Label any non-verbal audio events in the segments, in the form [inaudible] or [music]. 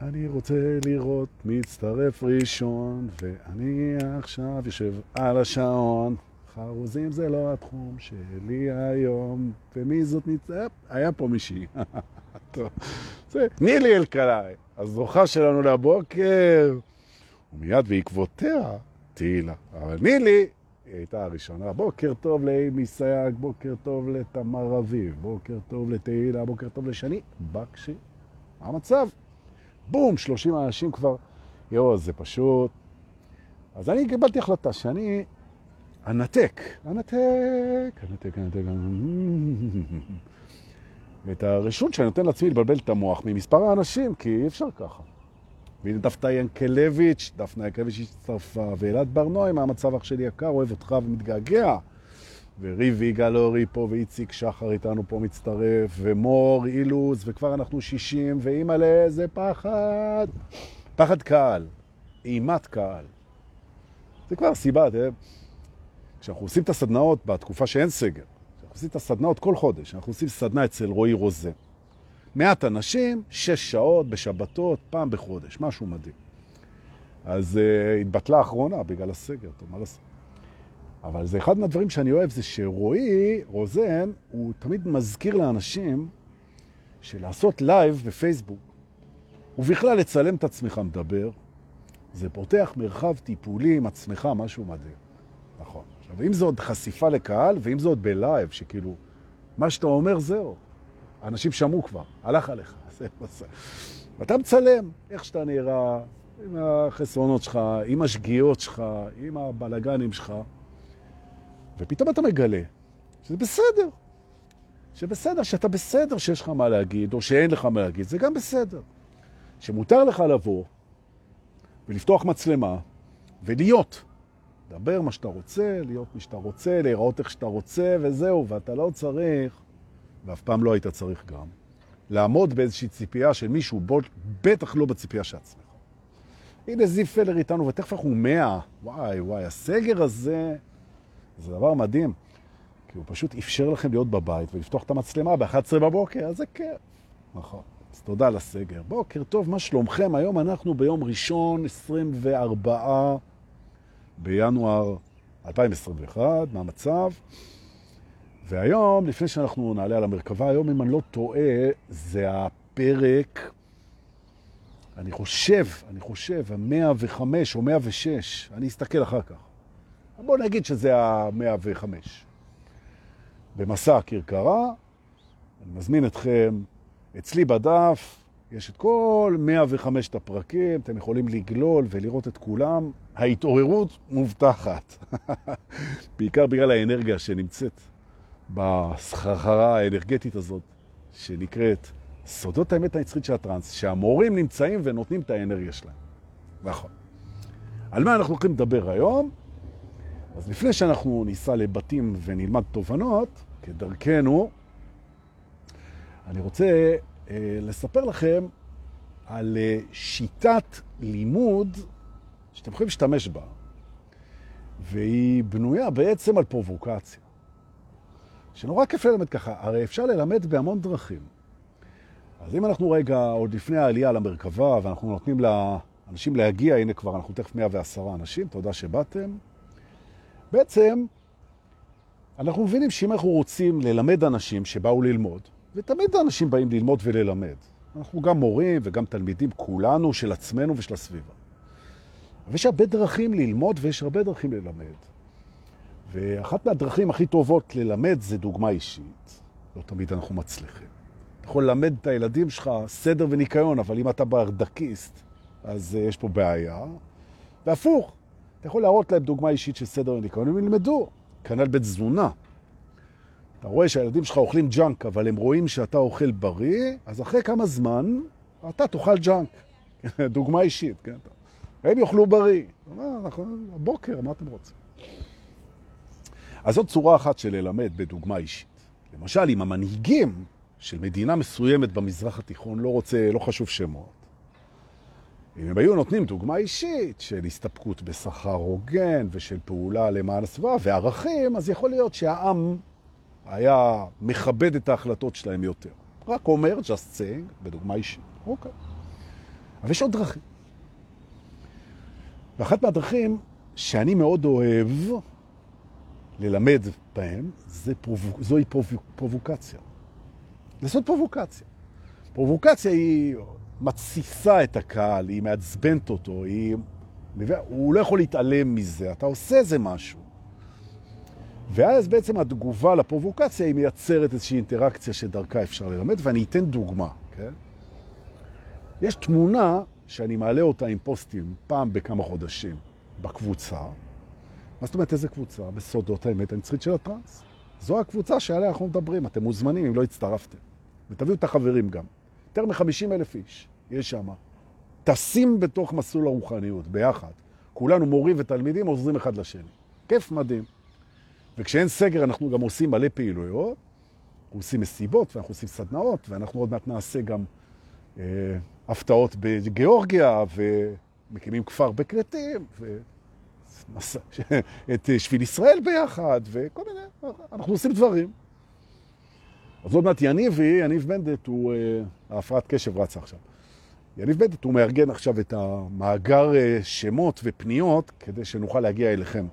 אני רוצה לראות מצטרף ראשון, ואני עכשיו יושב על השעון. חרוזים זה לא התחום שלי היום, ומי זאת נצטרף? היה פה מישהי. [laughs] טוב. זה נילי אלקלעי, הזוכה שלנו לבוקר, ומיד בעקבותיה תהילה. אבל נילי היא הייתה הראשונה. בוקר טוב לאימי סייג, בוקר טוב לתמר אביב, בוקר טוב לתהילה, בוקר טוב לשני. בקשי, המצב? בום, 30 אנשים כבר. יואו, זה פשוט... אז אני קיבלתי החלטה שאני אנתק, אנתק, אנתק, אנתק, ואת הרשות שאני נותן לעצמי לבלבל את המוח ממספר האנשים, כי אי אפשר ככה. והנה דפנה ינקלביץ', דפנה ינקלביץ' הצטרפה, ואלעד ברנועי מהמצב אח שלי יקר, אוהב אותך ומתגעגע. וריב ויגאל אורי פה, ואיציק שחר איתנו פה מצטרף, ומור אילוז, וכבר אנחנו שישים, ואימא'לה, זה פחד. פחד קהל, אימת קהל. זה כבר סיבה, תראה, כשאנחנו עושים את הסדנאות בתקופה שאין סגר, כשאנחנו עושים את הסדנאות כל חודש, אנחנו עושים סדנה אצל רועי רוזה. מעט אנשים, שש שעות בשבתות, פעם בחודש, משהו מדהים. אז uh, התבטלה האחרונה בגלל הסגר, טוב, מה לעשות? אבל זה אחד מהדברים שאני אוהב, זה שרועי רוזן, הוא תמיד מזכיר לאנשים שלעשות לייב בפייסבוק, ובכלל לצלם את עצמך מדבר, זה פותח מרחב טיפולי עם עצמך, משהו מדהים. נכון. עכשיו, אם זה עוד חשיפה לקהל, ואם זה עוד בלייב, שכאילו, מה שאתה אומר זהו. אנשים שמעו כבר, הלך עליך. [laughs] ואתה מצלם איך שאתה נראה, עם החסרונות שלך, עם השגיאות שלך, עם הבלגנים שלך, ופתאום אתה מגלה שזה בסדר. שבסדר, שאתה בסדר שיש לך מה להגיד, או שאין לך מה להגיד, זה גם בסדר. שמותר לך לבוא ולפתוח מצלמה ולהיות. לדבר מה שאתה רוצה, להיות מי שאתה רוצה, להיראות איך שאתה רוצה, וזהו, ואתה לא צריך, ואף פעם לא היית צריך גם, לעמוד באיזושהי ציפייה של מישהו, בטח לא בציפייה של עצמך. הנה זיו פלר איתנו, ותכף אנחנו מאה. וואי, וואי, הסגר הזה, זה דבר מדהים. כי הוא פשוט אפשר לכם להיות בבית ולפתוח את המצלמה ב-11 בבוקר, אז זה כיף. נכון. אז תודה לסגר. בוקר טוב, מה שלומכם? היום אנחנו ביום ראשון, 24 בינואר 2021, מה המצב? והיום, לפני שאנחנו נעלה על המרכבה, היום, אם אני לא טועה, זה הפרק, אני חושב, אני חושב, ה-105 או 106, אני אסתכל אחר כך. בואו נגיד שזה ה-105. במסע הכרכרה, אני מזמין אתכם אצלי בדף, יש את כל 105 הפרקים, אתם יכולים לגלול ולראות את כולם. ההתעוררות מובטחת, [laughs] בעיקר בגלל האנרגיה שנמצאת בסחרחרה האנרגטית הזאת, שנקראת סודות האמת הנצחית של הטרנס, שהמורים נמצאים ונותנים את האנרגיה שלהם. נכון. על מה אנחנו הולכים לדבר היום? אז לפני שאנחנו ניסע לבתים ונלמד תובנות, כדרכנו, אני רוצה אה, לספר לכם על אה, שיטת לימוד שאתם יכולים להשתמש בה, והיא בנויה בעצם על פרובוקציה. שנורא כיף ללמד ככה, הרי אפשר ללמד בהמון דרכים. אז אם אנחנו רגע, עוד לפני העלייה למרכבה, ואנחנו נותנים לאנשים להגיע, הנה כבר אנחנו תכף 110 אנשים, תודה שבאתם. בעצם, אנחנו מבינים שאם אנחנו רוצים ללמד אנשים שבאו ללמוד, ותמיד האנשים באים ללמוד וללמד, אנחנו גם מורים וגם תלמידים, כולנו, של עצמנו ושל הסביבה. ויש הרבה דרכים ללמוד ויש הרבה דרכים ללמד. ואחת מהדרכים הכי טובות ללמד זה דוגמה אישית. לא תמיד אנחנו מצליחים. אתה יכול ללמד את הילדים שלך סדר וניקיון, אבל אם אתה ברדקיסט, אז uh, יש פה בעיה. והפוך, אתה יכול להראות להם דוגמה אישית של סדר וניקיון, הם ילמדו. כנ"ל בתזונה. אתה רואה שהילדים שלך אוכלים ג'אנק, אבל הם רואים שאתה אוכל בריא, אז אחרי כמה זמן אתה תאכל ג'אנק. [laughs] דוגמה אישית, כן? הם יאכלו בריא. נכון, הבוקר, מה אתם רוצים? אז זאת צורה אחת של ללמד בדוגמה אישית. למשל, אם המנהיגים של מדינה מסוימת במזרח התיכון, לא רוצה, לא חשוב שמות, אם הם היו נותנים דוגמה אישית של הסתפקות בשכר הוגן ושל פעולה למען הסביבה וערכים, אז יכול להיות שהעם היה מכבד את ההחלטות שלהם יותר. רק אומר, just saying, בדוגמה אישית. אוקיי. אבל יש עוד דרכים. ואחת מהדרכים שאני מאוד אוהב ללמד בהם, זה פרוב... זוהי פרוב... פרובוקציה. לעשות פרובוקציה. פרובוקציה היא מתסיסה את הקהל, היא מעצבנת אותו, היא... הוא לא יכול להתעלם מזה, אתה עושה איזה משהו. ואז בעצם התגובה לפרובוקציה היא מייצרת איזושהי אינטראקציה שדרכה אפשר ללמד, ואני אתן דוגמה, כן? יש תמונה שאני מעלה אותה עם פוסטים פעם בכמה חודשים בקבוצה. מה זאת אומרת איזה קבוצה? בסודות האמת הנצחית של הטרנס. זו הקבוצה שעליה אנחנו מדברים, אתם מוזמנים אם לא הצטרפתם. ותביאו את החברים גם. יותר מ-50 אלף איש יש שם. טסים בתוך מסלול הרוחניות ביחד. כולנו מורים ותלמידים עוזרים אחד לשני. כיף מדהים. וכשאין סגר אנחנו גם עושים מלא פעילויות, אנחנו עושים מסיבות ואנחנו עושים סדנאות, ואנחנו עוד מעט נעשה גם אה, הפתעות בגיאורגיה, ומקימים כפר בקרטים, [laughs] ואת שביל ישראל ביחד, וכל מיני, אנחנו עושים דברים. אז עוד מעט יניבי, יניב בנדט, הוא, אה, ההפרעת קשב רצה עכשיו. יניב בנדט, הוא מארגן עכשיו את המאגר אה, שמות ופניות, כדי שנוכל להגיע אליכם.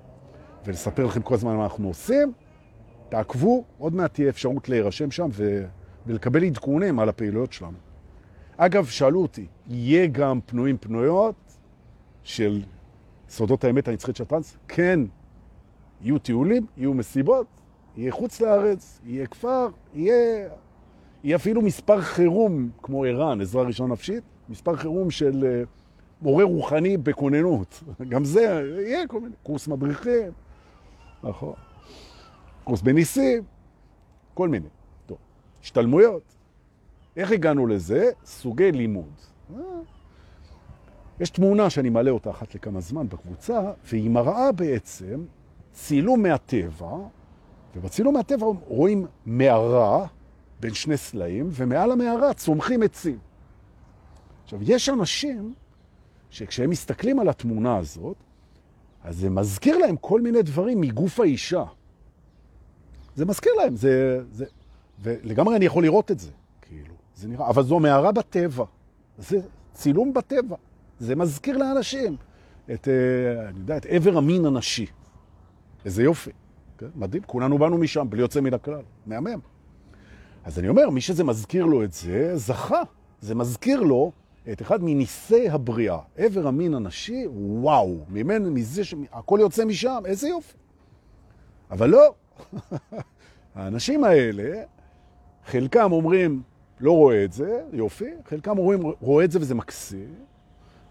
ולספר לכם כל הזמן מה אנחנו עושים. תעקבו, עוד מעט תהיה אפשרות להירשם שם ו... ולקבל עדכונים על הפעילויות שלנו. אגב, שאלו אותי, יהיה גם פנויים פנויות של סודות האמת הנצחית של הטרנס? כן, יהיו טיולים, יהיו מסיבות, יהיה חוץ לארץ, יהיה כפר, יהיה, יהיה אפילו מספר חירום, כמו ערן, עזרה ראשון נפשית, מספר חירום של uh, מורה רוחני בכוננות. [laughs] גם זה יהיה כל מיני, קורס מדריכים, נכון. קורס בניסים, כל מיני. טוב, השתלמויות. איך הגענו לזה? סוגי לימוד. יש תמונה שאני מעלה אותה אחת לכמה זמן בקבוצה, והיא מראה בעצם צילום מהטבע, ובצילום מהטבע רואים מערה בין שני סלעים, ומעל המערה צומחים עצים. עכשיו, יש אנשים שכשהם מסתכלים על התמונה הזאת, אז זה מזכיר להם כל מיני דברים מגוף האישה. זה מזכיר להם, זה, זה, ולגמרי אני יכול לראות את זה, כאילו, זה נראה, אבל זו מערה בטבע, זה צילום בטבע, זה מזכיר לאנשים את, אה, אני יודע, את עבר המין הנשי. איזה יופי, כן? מדהים, כולנו באנו משם, בלי יוצא מן הכלל, מהמם. אז אני אומר, מי שזה מזכיר לו את זה, זכה. זה מזכיר לו את אחד מניסי הבריאה, עבר המין הנשי, וואו, ממנו, מזה שהכל יוצא משם, איזה יופי. אבל לא, [laughs] האנשים האלה, חלקם אומרים, לא רואה את זה, יופי, חלקם אומרים, רואה את זה וזה מקסים,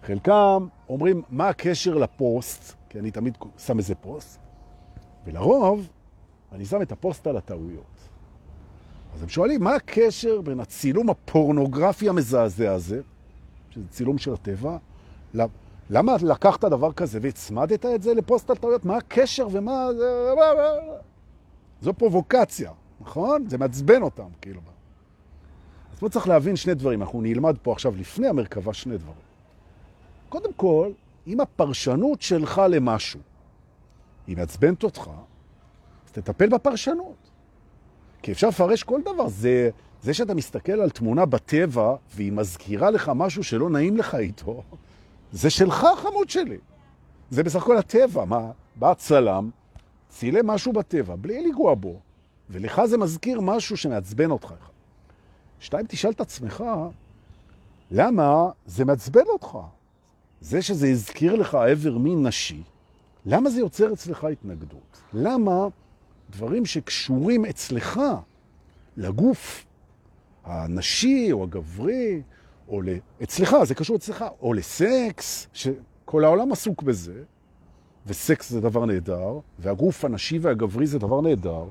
חלקם אומרים, מה הקשר לפוסט, כי אני תמיד שם איזה פוסט, ולרוב אני שם את הפוסט על הטעויות. אז הם שואלים, מה הקשר בין הצילום הפורנוגרפי המזעזע הזה, שזה צילום של הטבע. למה לקחת דבר כזה והצמדת את זה לפוסט על טעויות? מה הקשר ומה... זו פרובוקציה, נכון? זה מעצבן אותם, כאילו. אז פה צריך להבין שני דברים. אנחנו נלמד פה עכשיו לפני המרכבה שני דברים. קודם כל, אם הפרשנות שלך למשהו היא מעצבנת אותך, אז תטפל בפרשנות. כי אפשר לפרש כל דבר. זה, זה שאתה מסתכל על תמונה בטבע והיא מזכירה לך משהו שלא נעים לך איתו, זה שלך, חמוד שלי. זה בסך הכל הטבע. מה? בא צלם, צילם משהו בטבע, בלי לגוע בו, ולך זה מזכיר משהו שמעצבן אותך. שתיים, תשאל את עצמך, למה זה מעצבן אותך? זה שזה הזכיר לך עבר מין נשי, למה זה יוצר אצלך התנגדות? למה דברים שקשורים אצלך לגוף, הנשי או הגברי, או ל... אצלך, זה קשור אצלך, או לסקס, שכל העולם עסוק בזה, וסקס זה דבר נהדר, והגוף הנשי והגברי זה דבר נהדר,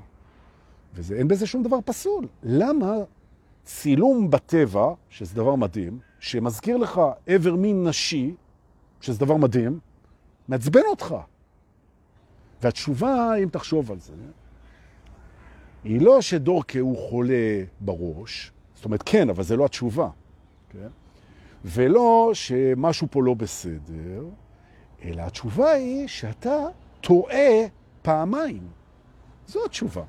ואין בזה שום דבר פסול. למה צילום בטבע, שזה דבר מדהים, שמזכיר לך עבר מין נשי, שזה דבר מדהים, מעצבן אותך. והתשובה, אם תחשוב על זה, היא לא שדורקה הוא חולה בראש, זאת אומרת, כן, אבל זה לא התשובה. כן? ולא שמשהו פה לא בסדר, אלא התשובה היא שאתה טועה פעמיים. זו התשובה.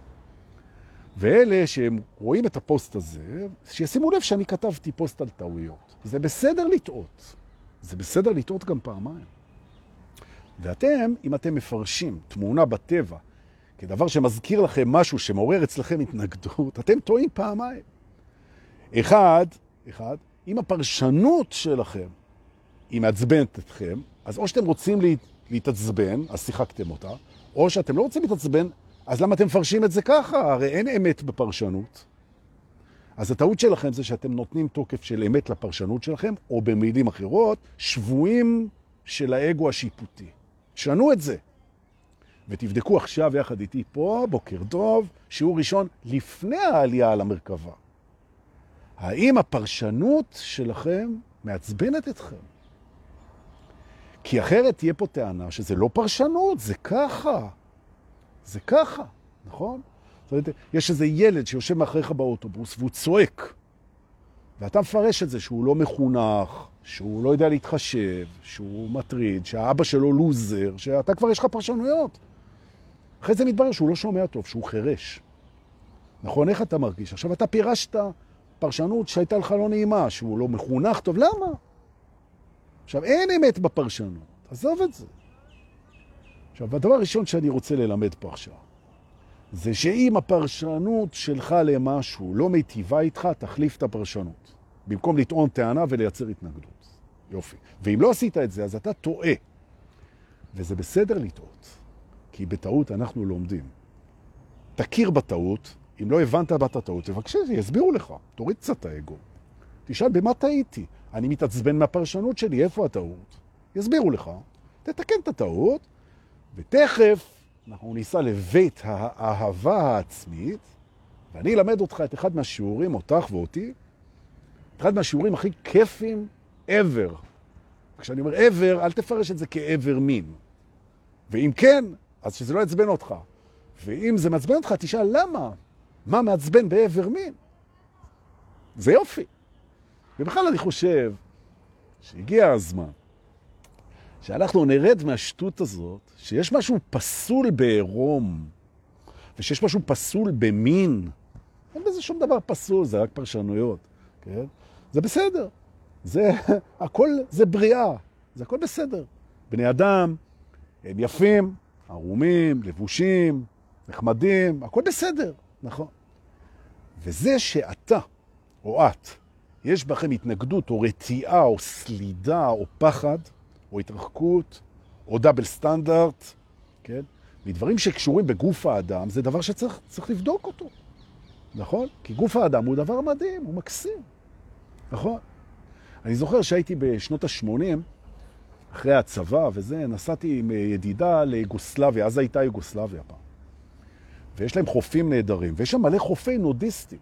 ואלה שהם רואים את הפוסט הזה, שישימו לב שאני כתבתי פוסט על טעויות. זה בסדר לטעות. זה בסדר לטעות גם פעמיים. ואתם, אם אתם מפרשים תמונה בטבע כדבר שמזכיר לכם משהו שמעורר אצלכם התנגדות, אתם טועים פעמיים. אחד, אחד, אם הפרשנות שלכם היא מעצבנת אתכם, אז או שאתם רוצים להתעצבן, אז שיחקתם אותה, או שאתם לא רוצים להתעצבן, אז למה אתם מפרשים את זה ככה? הרי אין אמת בפרשנות. אז הטעות שלכם זה שאתם נותנים תוקף של אמת לפרשנות שלכם, או במילים אחרות, שבויים של האגו השיפוטי. שנו את זה. ותבדקו עכשיו יחד איתי פה, בוקר טוב, שיעור ראשון לפני העלייה על המרכבה. האם הפרשנות שלכם מעצבנת אתכם? כי אחרת תהיה פה טענה שזה לא פרשנות, זה ככה. זה ככה, נכון? זאת יש איזה ילד שיושב מאחריך באוטובוס והוא צועק, ואתה מפרש את זה שהוא לא מחונך, שהוא לא יודע להתחשב, שהוא מטריד, שהאבא שלו לוזר, שאתה כבר יש לך פרשנויות. אחרי זה מתברר שהוא לא שומע טוב, שהוא חרש. נכון? איך אתה מרגיש? עכשיו אתה פירשת פרשנות שהייתה לך לא נעימה, שהוא לא מחונך טוב, למה? עכשיו, אין אמת בפרשנות, עזוב את זה. עכשיו, הדבר הראשון שאני רוצה ללמד פה עכשיו, זה שאם הפרשנות שלך למשהו לא מיטיבה איתך, תחליף את הפרשנות. במקום לטעון טענה ולייצר התנגדות. יופי. ואם לא עשית את זה, אז אתה טועה. וזה בסדר לטעות, כי בטעות אנחנו לומדים. תכיר בטעות, אם לא הבנת בת הטעות, תבקשי, יסבירו לך, תוריד קצת האגו. תשאל, במה טעיתי? אני מתעצבן מהפרשנות שלי, איפה הטעות? יסבירו לך, תתקן את הטעות, ותכף אנחנו ניסע לבית האהבה העצמית, ואני אלמד אותך את אחד מהשיעורים, אותך ואותי, אחד מהשיעורים הכי כיפים ever. כשאני אומר ever, אל תפרש את זה כאבר מין. ואם כן, אז שזה לא יעצבן אותך. ואם זה מעצבן אותך, תשאל למה? מה מעצבן בעבר מין? זה יופי. ובכלל אני חושב שהגיע הזמן שאנחנו נרד מהשטות הזאת, שיש משהו פסול בעירום, ושיש משהו פסול במין. אין בזה שום דבר פסול, זה רק פרשנויות, כן? זה בסדר. זה, [laughs] הכל זה בריאה, זה הכל בסדר. בני אדם הם יפים, ערומים, לבושים, נחמדים, הכל בסדר, נכון. וזה שאתה או את, יש בכם התנגדות או רתיעה או סלידה או פחד או התרחקות או דאבל סטנדרט, כן? מדברים שקשורים בגוף האדם, זה דבר שצריך לבדוק אותו, נכון? כי גוף האדם הוא דבר מדהים, הוא מקסים. נכון. אני זוכר שהייתי בשנות ה-80, אחרי הצבא וזה, נסעתי עם ידידה ליוגוסלביה, אז הייתה יוגוסלביה פעם. ויש להם חופים נהדרים, ויש שם מלא חופי נודיסטים.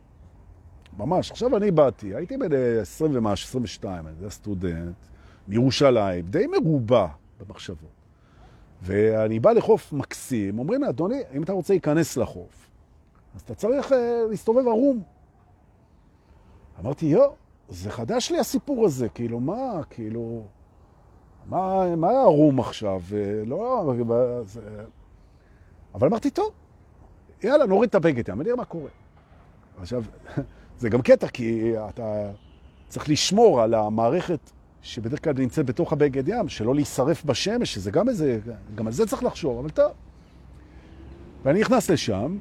ממש. עכשיו אני באתי, הייתי בן 20 ומשהו, 22, אני יודע, סטודנט, מירושלים, די מרובה במחשבות. ואני בא לחוף מקסים, אומרים לי, אדוני, אם אתה רוצה להיכנס לחוף, אז אתה צריך uh, להסתובב ערום. אמרתי, יו, זה חדש לי הסיפור הזה, כאילו, מה, כאילו, מה, מה ערום עכשיו? לא, זה... אבל אמרתי, טוב, יאללה, נוריד את הבגד נראה מה קורה. עכשיו, [laughs] זה גם קטע, כי אתה צריך לשמור על המערכת שבדרך כלל נמצאת בתוך הבגד ים, שלא להישרף בשמש, שזה גם איזה, גם על זה צריך לחשוב, אבל טוב. ואני נכנס לשם,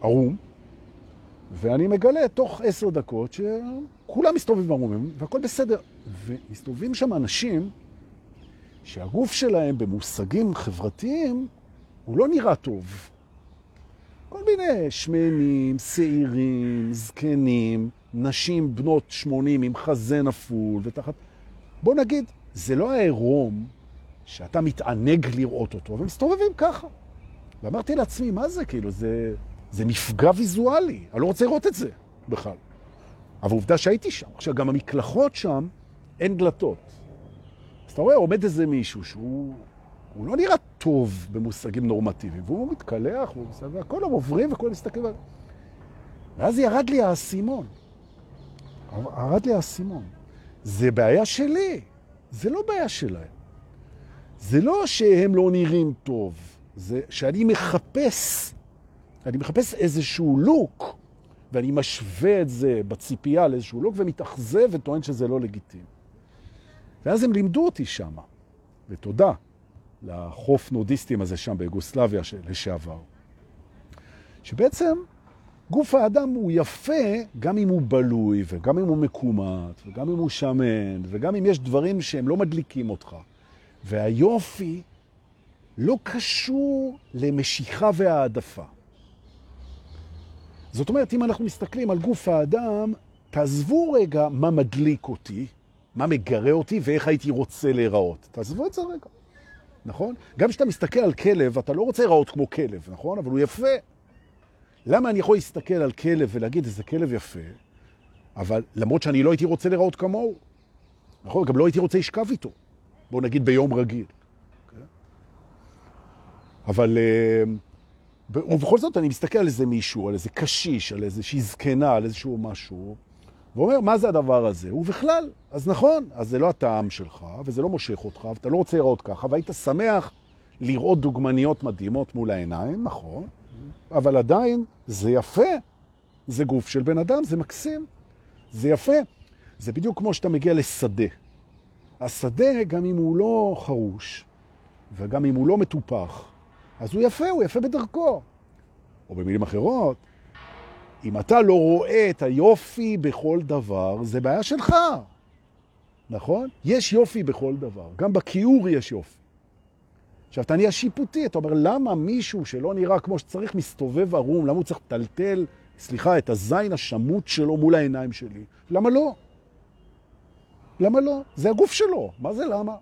ערום, ואני מגלה תוך עשר דקות שכולם מסתובבים ערומים, והכל בסדר. ומסתובבים שם אנשים שהגוף שלהם במושגים חברתיים הוא לא נראה טוב. כל מיני שמנים, שעירים, זקנים, נשים בנות 80 עם חזה נפול ותחת... בוא נגיד, זה לא העירום שאתה מתענג לראות אותו, אבל מסתובבים ככה. ואמרתי לעצמי, מה זה? כאילו, זה, זה מפגע ויזואלי, אני לא רוצה לראות את זה בכלל. אבל עובדה שהייתי שם. עכשיו, גם המקלחות שם, אין דלתות. אז אתה רואה, עומד איזה מישהו שהוא הוא לא נראה טוב במושגים נורמטיביים, והוא מתקלח, והכל הם עוברים וכל מסתכל. ואז ירד לי האסימון. ירד לי האסימון. זה בעיה שלי, זה לא בעיה שלהם. זה לא שהם לא נראים טוב, זה שאני מחפש, אני מחפש איזשהו לוק, ואני משווה את זה בציפייה לאיזשהו לוק, ומתאכזב וטוען שזה לא לגיטימי. ואז הם לימדו אותי שם, ותודה לחוף נודיסטים הזה שם ביוגוסלביה לשעבר, שבעצם גוף האדם הוא יפה גם אם הוא בלוי, וגם אם הוא מקומט, וגם אם הוא שמן, וגם אם יש דברים שהם לא מדליקים אותך. והיופי לא קשור למשיכה והעדפה. זאת אומרת, אם אנחנו מסתכלים על גוף האדם, תעזבו רגע מה מדליק אותי, מה מגרה אותי ואיך הייתי רוצה להיראות. תעזבו את זה רגע, נכון? גם כשאתה מסתכל על כלב, אתה לא רוצה להיראות כמו כלב, נכון? אבל הוא יפה. למה אני יכול להסתכל על כלב ולהגיד, איזה כלב יפה, אבל למרות שאני לא הייתי רוצה להיראות כמוהו, נכון? גם לא הייתי רוצה לשכב איתו. בואו נגיד ביום רגיל. אוקיי? אבל, אה, ובכל זאת אני מסתכל על איזה מישהו, על איזה קשיש, על איזושהי זקנה, על איזשהו משהו, ואומר, מה זה הדבר הזה? ובכלל, אז נכון, אז זה לא הטעם שלך, וזה לא מושך אותך, ואתה לא רוצה לראות ככה, והיית שמח לראות דוגמניות מדהימות מול העיניים, נכון, אבל עדיין זה יפה. זה גוף של בן אדם, זה מקסים, זה יפה. זה בדיוק כמו שאתה מגיע לשדה. השדה, גם אם הוא לא חרוש, וגם אם הוא לא מטופח, אז הוא יפה, הוא יפה בדרכו. או במילים אחרות, אם אתה לא רואה את היופי בכל דבר, זה בעיה שלך, נכון? יש יופי בכל דבר, גם בכיעור יש יופי. עכשיו, אתה נהיה שיפוטי, אתה אומר, למה מישהו שלא נראה כמו שצריך מסתובב ערום, למה הוא צריך לטלטל, סליחה, את הזין השמות שלו מול העיניים שלי? למה לא? למה לא? זה הגוף שלו, מה זה למה?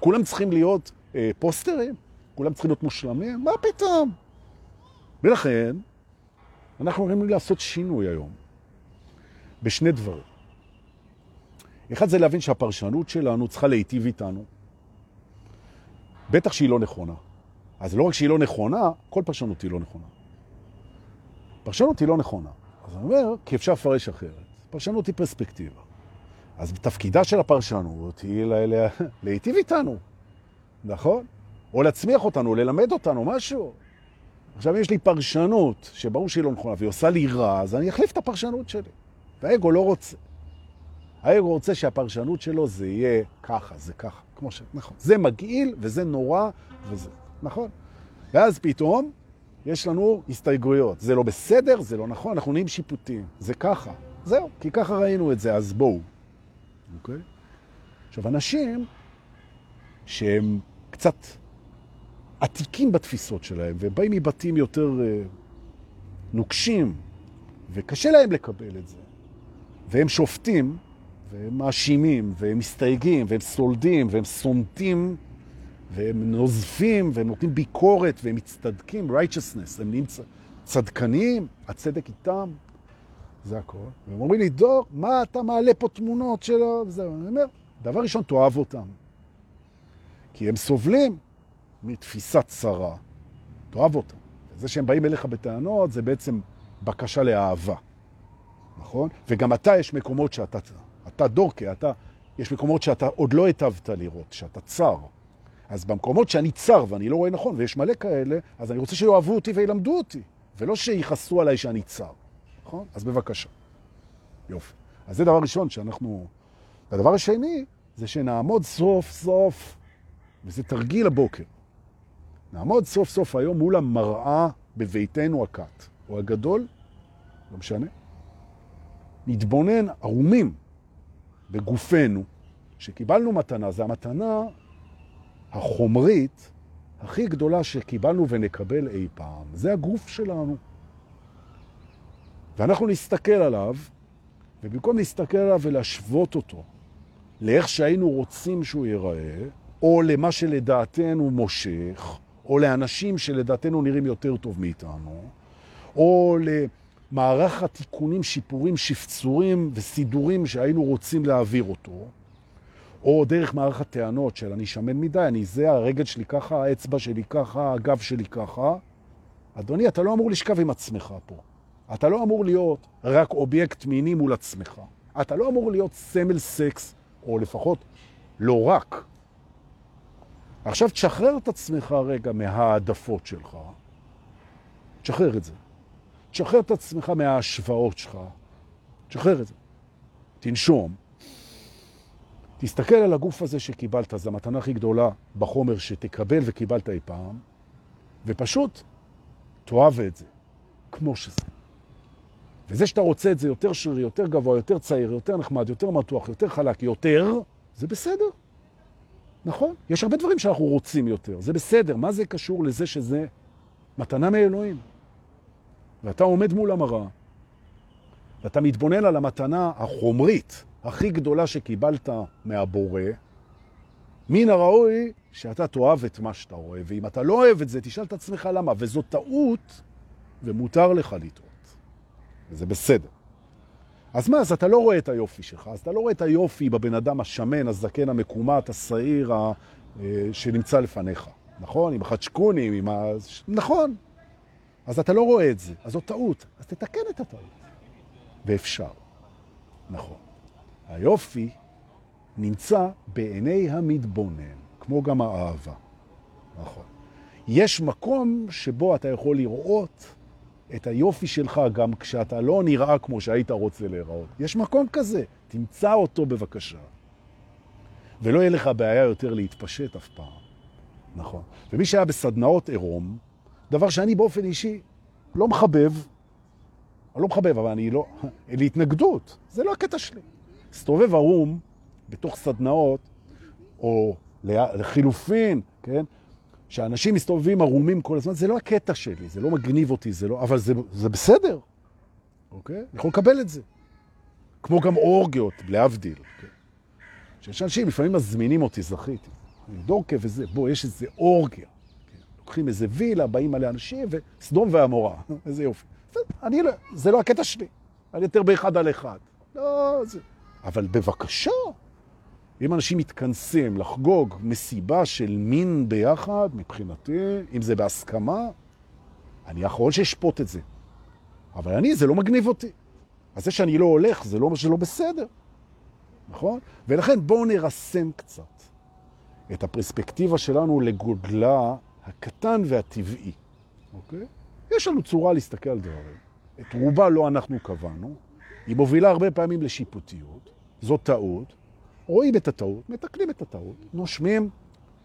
כולם צריכים להיות אה, פוסטרים? כולם צריכים להיות מושלמים? מה פתאום? ולכן, אנחנו הולכים לעשות שינוי היום, בשני דברים. אחד זה להבין שהפרשנות שלנו צריכה להיטיב איתנו. בטח שהיא לא נכונה. אז לא רק שהיא לא נכונה, כל פרשנות היא לא נכונה. פרשנות היא לא נכונה. אז אני אומר, כי אפשר לפרש אחרת. פרשנות היא פרספקטיבה. אז תפקידה של הפרשנות היא להיטיב איתנו, נכון? או להצמיח אותנו, ללמד אותנו משהו. עכשיו, יש לי פרשנות שברור שהיא לא נכונה והיא עושה לי רע, אז אני אחליף את הפרשנות שלי. והאגו לא רוצה. האגו רוצה שהפרשנות שלו זה יהיה ככה, זה ככה, כמו ש... נכון. זה מגעיל וזה נורא וזה, נכון? ואז פתאום יש לנו הסתייגויות. זה לא בסדר, זה לא נכון, אנחנו נהיים שיפוטים. זה ככה. זהו, כי ככה ראינו את זה, אז בואו. אוקיי? עכשיו, אנשים שהם קצת עתיקים בתפיסות שלהם, ובאים מבתים יותר uh, נוקשים, וקשה להם לקבל את זה, והם שופטים, והם מאשימים, והם מסתייגים, והם סולדים, והם סונטים, והם נוזפים, והם נותנים ביקורת, והם מצטדקים, righteousness, הם נהיים צדקניים, הצדק איתם. זה הכל. והם אומרים לי, דור, מה אתה מעלה פה תמונות שלו? וזהו. אני אומר, דבר ראשון, תאהב אותם. כי הם סובלים מתפיסת צרה. תאהב אותם. זה שהם באים אליך בטענות, זה בעצם בקשה לאהבה. נכון? וגם אתה, יש מקומות שאתה, אתה דורקה, אתה, יש מקומות שאתה עוד לא היטבת לראות, שאתה צר. אז במקומות שאני צר ואני לא רואה נכון, ויש מלא כאלה, אז אני רוצה שיאהבו אותי וילמדו אותי, ולא שיחסו עליי שאני צר. נכון? אז בבקשה. יופי. אז זה דבר ראשון שאנחנו... והדבר השני זה שנעמוד סוף סוף, וזה תרגיל הבוקר, נעמוד סוף סוף היום מול המראה בביתנו הקט, או הגדול, לא משנה, נתבונן ערומים בגופנו, שקיבלנו מתנה, זה המתנה החומרית הכי גדולה שקיבלנו ונקבל אי פעם. זה הגוף שלנו. ואנחנו נסתכל עליו, ובמקום להסתכל עליו ולהשוות אותו לאיך שהיינו רוצים שהוא ייראה, או למה שלדעתנו מושך, או לאנשים שלדעתנו נראים יותר טוב מאיתנו, או למערך התיקונים, שיפורים, שפצורים וסידורים שהיינו רוצים להעביר אותו, או דרך מערך הטענות של אני שמן מדי, אני זה, הרגל שלי ככה, האצבע שלי ככה, הגב שלי ככה. אדוני, אתה לא אמור לשכב עם עצמך פה. אתה לא אמור להיות רק אובייקט מיני מול עצמך. אתה לא אמור להיות סמל סקס, או לפחות לא רק. עכשיו תשחרר את עצמך רגע מהעדפות שלך, תשחרר את זה. תשחרר את עצמך מההשוואות שלך, תשחרר את זה. תנשום. תסתכל על הגוף הזה שקיבלת, זו המתנה הכי גדולה בחומר שתקבל וקיבלת אי פעם, ופשוט תאהב את זה, כמו שזה. וזה שאתה רוצה את זה יותר שרירי, יותר גבוה, יותר צעיר, יותר נחמד, יותר מתוח, יותר חלק, יותר, זה בסדר. נכון? יש הרבה דברים שאנחנו רוצים יותר, זה בסדר. מה זה קשור לזה שזה מתנה מאלוהים? ואתה עומד מול המראה, ואתה מתבונן על המתנה החומרית הכי גדולה שקיבלת מהבורא, מן הראוי שאתה תאהב את מה שאתה רואה, ואם אתה לא אוהב את זה, תשאל את עצמך למה, וזו טעות, ומותר לך לטעות. וזה בסדר. אז מה, אז אתה לא רואה את היופי שלך, אז אתה לא רואה את היופי בבן אדם השמן, הזקן, המקומט, השעיר, ה... אה, שנמצא לפניך, נכון? עם החדשקונים, עם ה... נכון. אז אתה לא רואה את זה, אז זו טעות. אז תתקן את הטעות. ואפשר. נכון. היופי נמצא בעיני המתבונן, כמו גם האהבה. נכון. יש מקום שבו אתה יכול לראות את היופי שלך גם כשאתה לא נראה כמו שהיית רוצה להיראות. יש מקום כזה, תמצא אותו בבקשה. ולא יהיה לך בעיה יותר להתפשט אף פעם. נכון. ומי שהיה בסדנאות עירום, דבר שאני באופן אישי לא מחבב, אני לא מחבב, אבל אני לא... [laughs] להתנגדות, זה לא הקטע שלי. סתובב ערום בתוך סדנאות, או לחילופין, כן? שאנשים מסתובבים ערומים כל הזמן, זה לא הקטע שלי, זה לא מגניב אותי, זה לא, אבל זה, זה בסדר, אוקיי? אני יכול לקבל את זה. כמו גם אורגיות, להבדיל. אוקיי? שיש אנשים, לפעמים מזמינים אותי, זכיתי. דורקה וזה, בוא, יש איזה אורגיה. לוקחים איזה וילה, באים עליה אנשים, וסדום ועמורה, [laughs] איזה יופי. אני לא, זה לא הקטע שלי, אני יותר באחד על אחד. לא, זה... אבל בבקשה, אם אנשים מתכנסים לחגוג מסיבה של מין ביחד, מבחינתי, אם זה בהסכמה, אני האחרון שאשפוט את זה. אבל אני, זה לא מגניב אותי. אז זה שאני לא הולך, זה לא אומר שלא בסדר. נכון? ולכן בואו נרסן קצת את הפרספקטיבה שלנו לגודלה הקטן והטבעי. אוקיי? יש לנו צורה להסתכל על דברים. את רובה לא אנחנו קבענו. היא מובילה הרבה פעמים לשיפוטיות. זו טעות. רואים את הטעות, מתקנים את הטעות, נושמים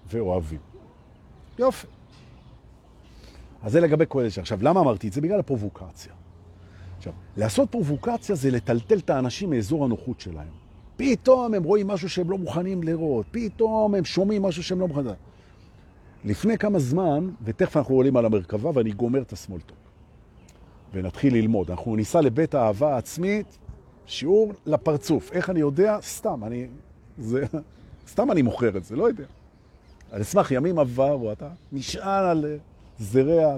ואוהבים. יופי. אז זה לגבי כל זה. עכשיו, למה אמרתי את זה? בגלל הפרובוקציה. עכשיו, לעשות פרובוקציה זה לטלטל את האנשים מאזור הנוחות שלהם. פתאום הם רואים משהו שהם לא מוכנים לראות, פתאום הם שומעים משהו שהם לא מוכנים. לפני כמה זמן, ותכף אנחנו עולים על המרכבה ואני גומר את הסמולטוק. ונתחיל ללמוד. אנחנו ניסע לבית האהבה העצמית, שיעור לפרצוף. איך אני יודע? סתם, אני זה... סתם אני מוכר את זה, לא יודע. על אשמח ימים עברו, אתה נשען על זרע.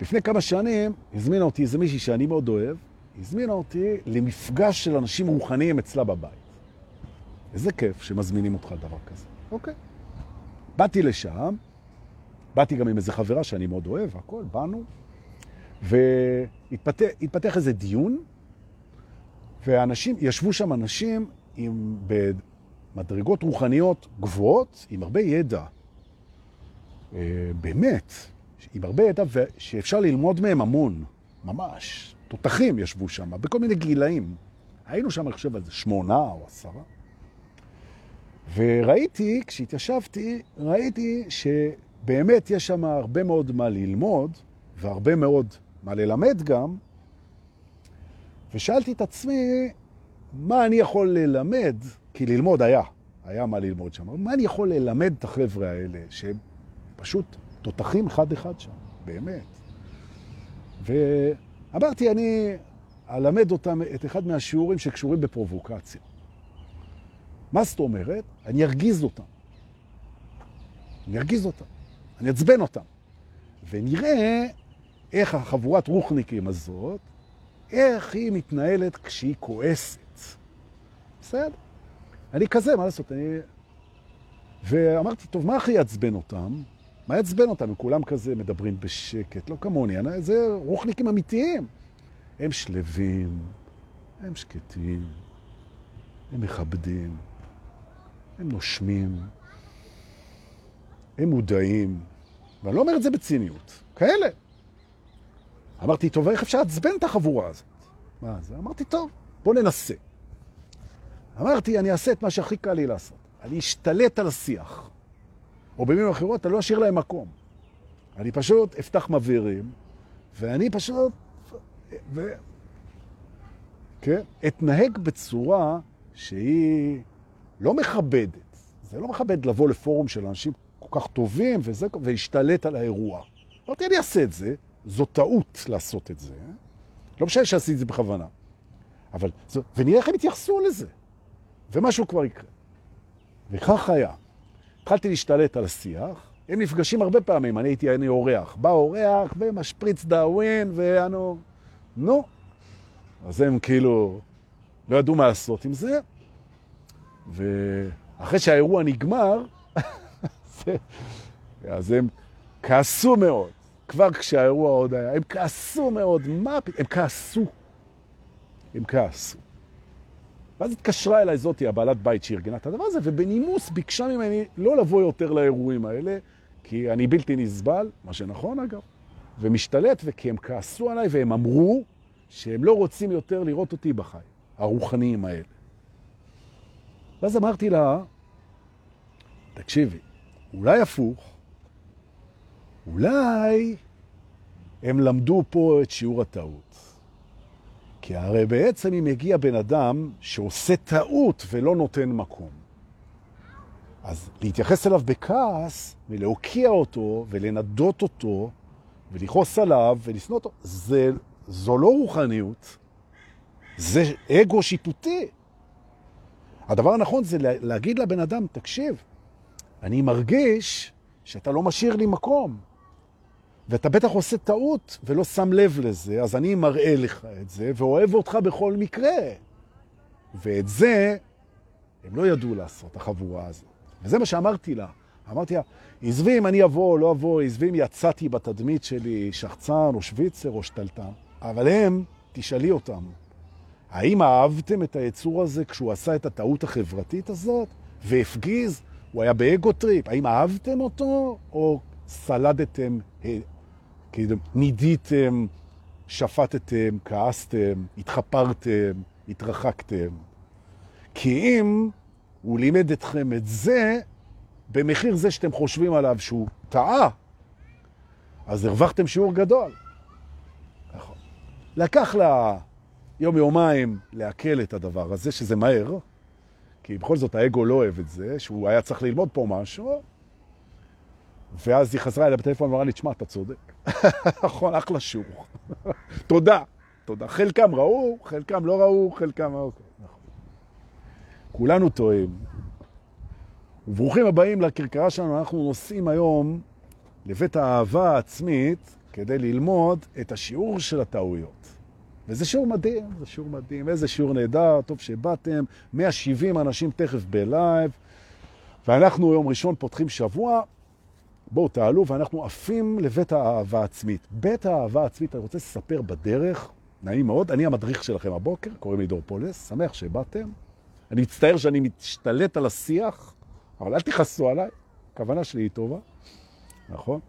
לפני כמה שנים הזמינה אותי איזה מישהי שאני מאוד אוהב, הזמינה אותי למפגש של אנשים רוחניים אצלה בבית. איזה כיף שמזמינים אותך לדבר כזה. אוקיי. באתי לשם, באתי גם עם איזה חברה שאני מאוד אוהב, הכל, באנו, והתפתח איזה דיון, ואנשים, ישבו שם אנשים עם, במדרגות רוחניות גבוהות, עם הרבה ידע, אה, באמת, עם הרבה ידע שאפשר ללמוד מהם המון, ממש. תותחים ישבו שם, בכל מיני גילאים. היינו שם, אני חושב, על שמונה או עשרה. וראיתי, כשהתיישבתי, ראיתי שבאמת יש שם הרבה מאוד מה ללמוד, והרבה מאוד מה ללמד גם, ושאלתי את עצמי, מה אני יכול ללמד, כי ללמוד היה, היה מה ללמוד שם, מה אני יכול ללמד את החבר'ה האלה, שהם פשוט תותחים אחד-אחד שם, באמת. ואמרתי, אני אלמד אותם את אחד מהשיעורים שקשורים בפרובוקציה. מה זאת אומרת? אני ארגיז אותם. אני ארגיז אותם, אני אצבן אותם. ונראה איך החבורת רוחניקים הזאת, איך היא מתנהלת כשהיא כועסת. בסדר. אני כזה, מה לעשות? אני... ואמרתי, טוב, מה הכי יעצבן אותם? מה יעצבן אותם? הם כולם כזה מדברים בשקט, לא כמוני. אני... זה רוחניקים אמיתיים. הם שלווים, הם שקטים, הם מכבדים, הם נושמים, הם מודעים, ואני לא אומר את זה בציניות, כאלה. אמרתי, טוב, איך אפשר לעצבן את החבורה הזאת? מה זה? אמרתי, טוב, בוא ננסה. אמרתי, אני אעשה את מה שהכי קל לי לעשות. אני אשתלט על השיח. או במילים אחרות, אני לא אשאיר להם מקום. אני פשוט אפתח מבהירים, ואני פשוט... ו... כן? אתנהג בצורה שהיא לא מכבדת. זה לא מכבד לבוא לפורום של אנשים כל כך טובים וזה, ולהשתלט על האירוע. אמרתי, אני אעשה את זה, זו טעות לעשות את זה. לא משנה שעשיתי את זה בכוונה. אבל, זו, ונראה איך הם יתייחסו לזה. ומשהו כבר יקרה. וכך היה. התחלתי להשתלט על השיח, הם נפגשים הרבה פעמים, אני הייתי אני אורח. בא אורח ומשפריץ דאווין, ואנו... נו. אז הם כאילו לא ידעו מה לעשות עם זה, ואחרי שהאירוע נגמר, [laughs] אז הם כעסו מאוד. כבר כשהאירוע עוד היה, הם כעסו מאוד, מה פתאום? הם כעסו. הם כעסו. ואז התקשרה אליי זאתי, הבעלת בית שארגנה את הדבר הזה, ובנימוס ביקשה ממני לא לבוא יותר לאירועים האלה, כי אני בלתי נסבל, מה שנכון אגב, ומשתלט, וכי הם כעסו עליי והם אמרו שהם לא רוצים יותר לראות אותי בחיים, הרוחניים האלה. ואז אמרתי לה, תקשיבי, אולי הפוך, אולי הם למדו פה את שיעור הטעות. כי הרי בעצם אם יגיע בן אדם שעושה טעות ולא נותן מקום, אז להתייחס אליו בכעס ולהוקיע אותו ולנדות אותו ולכעוס עליו ולשנוא אותו, זה, זו לא רוחניות, זה אגו שיפוטי. הדבר הנכון זה להגיד לבן אדם, תקשיב, אני מרגיש שאתה לא משאיר לי מקום. ואתה בטח עושה טעות ולא שם לב לזה, אז אני מראה לך את זה ואוהב אותך בכל מקרה. ואת זה הם לא ידעו לעשות, החבורה הזאת. וזה מה שאמרתי לה. אמרתי לה, עזבי אם אני אבוא לא אבוא, עזבי אם יצאתי בתדמית שלי שחצן או שוויצר או שתלטן, אבל הם, תשאלי אותם, האם אהבתם את היצור הזה כשהוא עשה את הטעות החברתית הזאת והפגיז? הוא היה ב ego trip. האם אהבתם אותו או סלדתם כאילו, נידיתם, שפטתם, כעסתם, התחפרתם, התרחקתם. כי אם הוא לימד אתכם את זה, במחיר זה שאתם חושבים עליו שהוא טעה, אז הרווחתם שיעור גדול. נכון. לקח לה יום-יומיים להקל את הדבר הזה, שזה מהר, כי בכל זאת האגו לא אוהב את זה, שהוא היה צריך ללמוד פה משהו, ואז היא חזרה אליי בטלפון ואמרה לי, תשמע, אתה צודק. [laughs] נכון, אחלה שיעור. [laughs] תודה, תודה. חלקם ראו, חלקם לא ראו, חלקם... אוקיי, נכון. כולנו טועים. וברוכים הבאים לכרכרה שלנו, אנחנו נוסעים היום לבית האהבה העצמית כדי ללמוד את השיעור של הטעויות. וזה שיעור מדהים, זה שיעור מדהים, איזה שיעור נהדר, טוב שבאתם, 170 אנשים תכף בלייב, ואנחנו יום ראשון פותחים שבוע, בואו תעלו ואנחנו עפים לבית האהבה העצמית. בית האהבה העצמית, אני רוצה לספר בדרך, נעים מאוד, אני המדריך שלכם הבוקר, קוראים לי דור פולס, שמח שבאתם. אני מצטער שאני משתלט על השיח, אבל אל תכעסו עליי, הכוונה שלי היא טובה, נכון?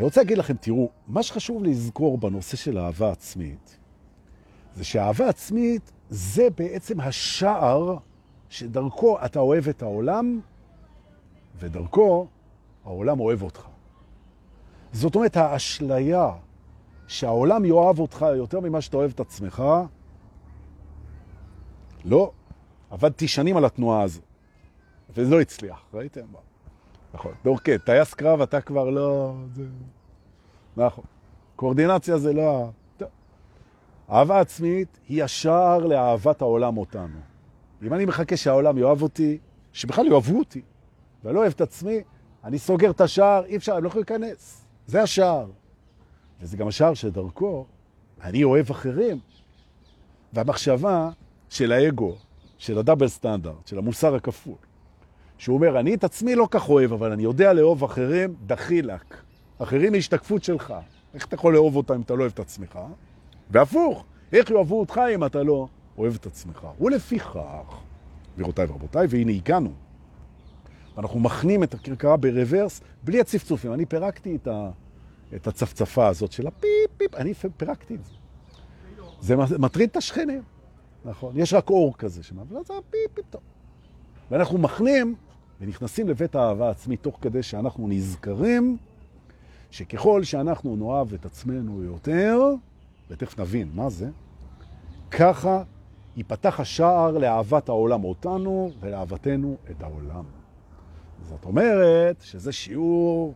אני רוצה להגיד לכם, תראו, מה שחשוב לזכור בנושא של אהבה עצמית, זה שאהבה עצמית זה בעצם השער שדרכו אתה אוהב את העולם, ודרכו העולם אוהב אותך. זאת אומרת, האשליה שהעולם יאהב אותך יותר ממה שאתה אוהב את עצמך, לא. עבדתי שנים על התנועה הזו, וזה לא הצליח, ראיתם? נכון. דורקט, טייס קרב אתה כבר לא... זה... נכון. קואורדינציה זה לא... אהבה עצמית היא השער לאהבת העולם אותנו. אם אני מחכה שהעולם יאהב אותי, שבכלל יאהבו אותי, ואני לא אוהב את עצמי, אני סוגר את השער, אי אפשר, הם לא יכולים להיכנס. זה השער. וזה גם השער שדרכו, אני אוהב אחרים. והמחשבה של האגו, של הדאבל סטנדרט, של המוסר הכפול, שהוא אומר, אני את עצמי לא כך אוהב, אבל אני יודע לאהוב אחרים, דחילק. אחרים היא השתקפות שלך. איך אתה יכול לאהוב אותם אם אתה לא אוהב את עצמך? והפוך, איך יאהבו אותך אם אתה לא אוהב את עצמך? ולפיכך, גבירותיי ורבותיי, והנה הגענו. ואנחנו מחנים את הכרכרה ברוורס בלי הצפצופים. אני פירקתי את, ה, את הצפצפה הזאת של הפיפ פיפ, אני פירקתי את זה. זה מטריד את השכנים, נכון? יש רק אור כזה אבל זה פיפ פיפ טוב. ואנחנו מחנים ונכנסים לבית האהבה העצמית תוך כדי שאנחנו נזכרים שככל שאנחנו נאהב את עצמנו יותר, ותכף נבין מה זה, ככה ייפתח השער לאהבת העולם אותנו ולאהבתנו את העולם. זאת אומרת שזה שיעור,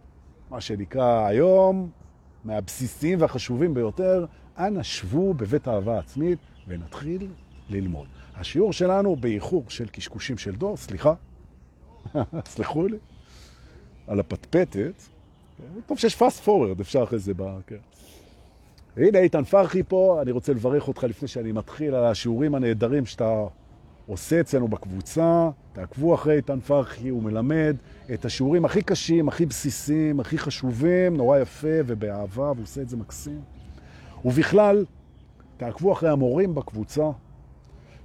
מה שנקרא היום, מהבסיסים והחשובים ביותר. אנא שבו בבית האהבה העצמית ונתחיל ללמוד. השיעור שלנו באיחור של קשקושים של דור, סליחה, [laughs] סלחו לי, על הפטפטת. טוב שיש פאסט פוררד, אפשר אחרי זה ב... כן. הנה איתן פרחי פה, אני רוצה לברך אותך לפני שאני מתחיל על השיעורים הנהדרים שאתה עושה אצלנו בקבוצה. תעקבו אחרי איתן פרחי, הוא מלמד את השיעורים הכי קשים, הכי בסיסיים, הכי חשובים, נורא יפה ובאהבה, והוא עושה את זה מקסים. ובכלל, תעקבו אחרי המורים בקבוצה,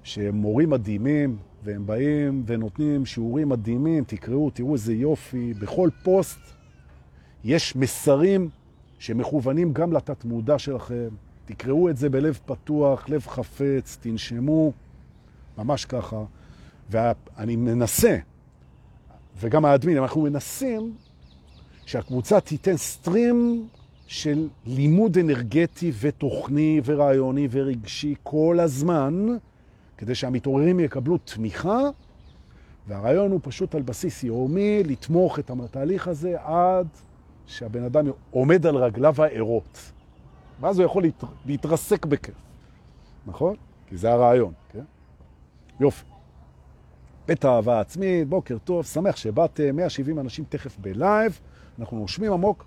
שהם מורים מדהימים, והם באים ונותנים שיעורים מדהימים, תקראו, תראו איזה יופי. בכל פוסט יש מסרים שמכוונים גם לתת מודע שלכם. תקראו את זה בלב פתוח, לב חפץ, תנשמו, ממש ככה. ואני מנסה, וגם האדמין, אנחנו מנסים שהקבוצה תיתן סטרים של לימוד אנרגטי ותוכני ורעיוני ורגשי כל הזמן, כדי שהמתעוררים יקבלו תמיכה, והרעיון הוא פשוט על בסיס יומי לתמוך את התהליך הזה עד שהבן אדם עומד על רגליו הערות. ואז הוא יכול להת... להתרסק בכיף, נכון? כי זה הרעיון, כן? יופי. בית האהבה העצמית, בוקר טוב, שמח שבאתם, 170 אנשים תכף בלייב, אנחנו נושמים עמוק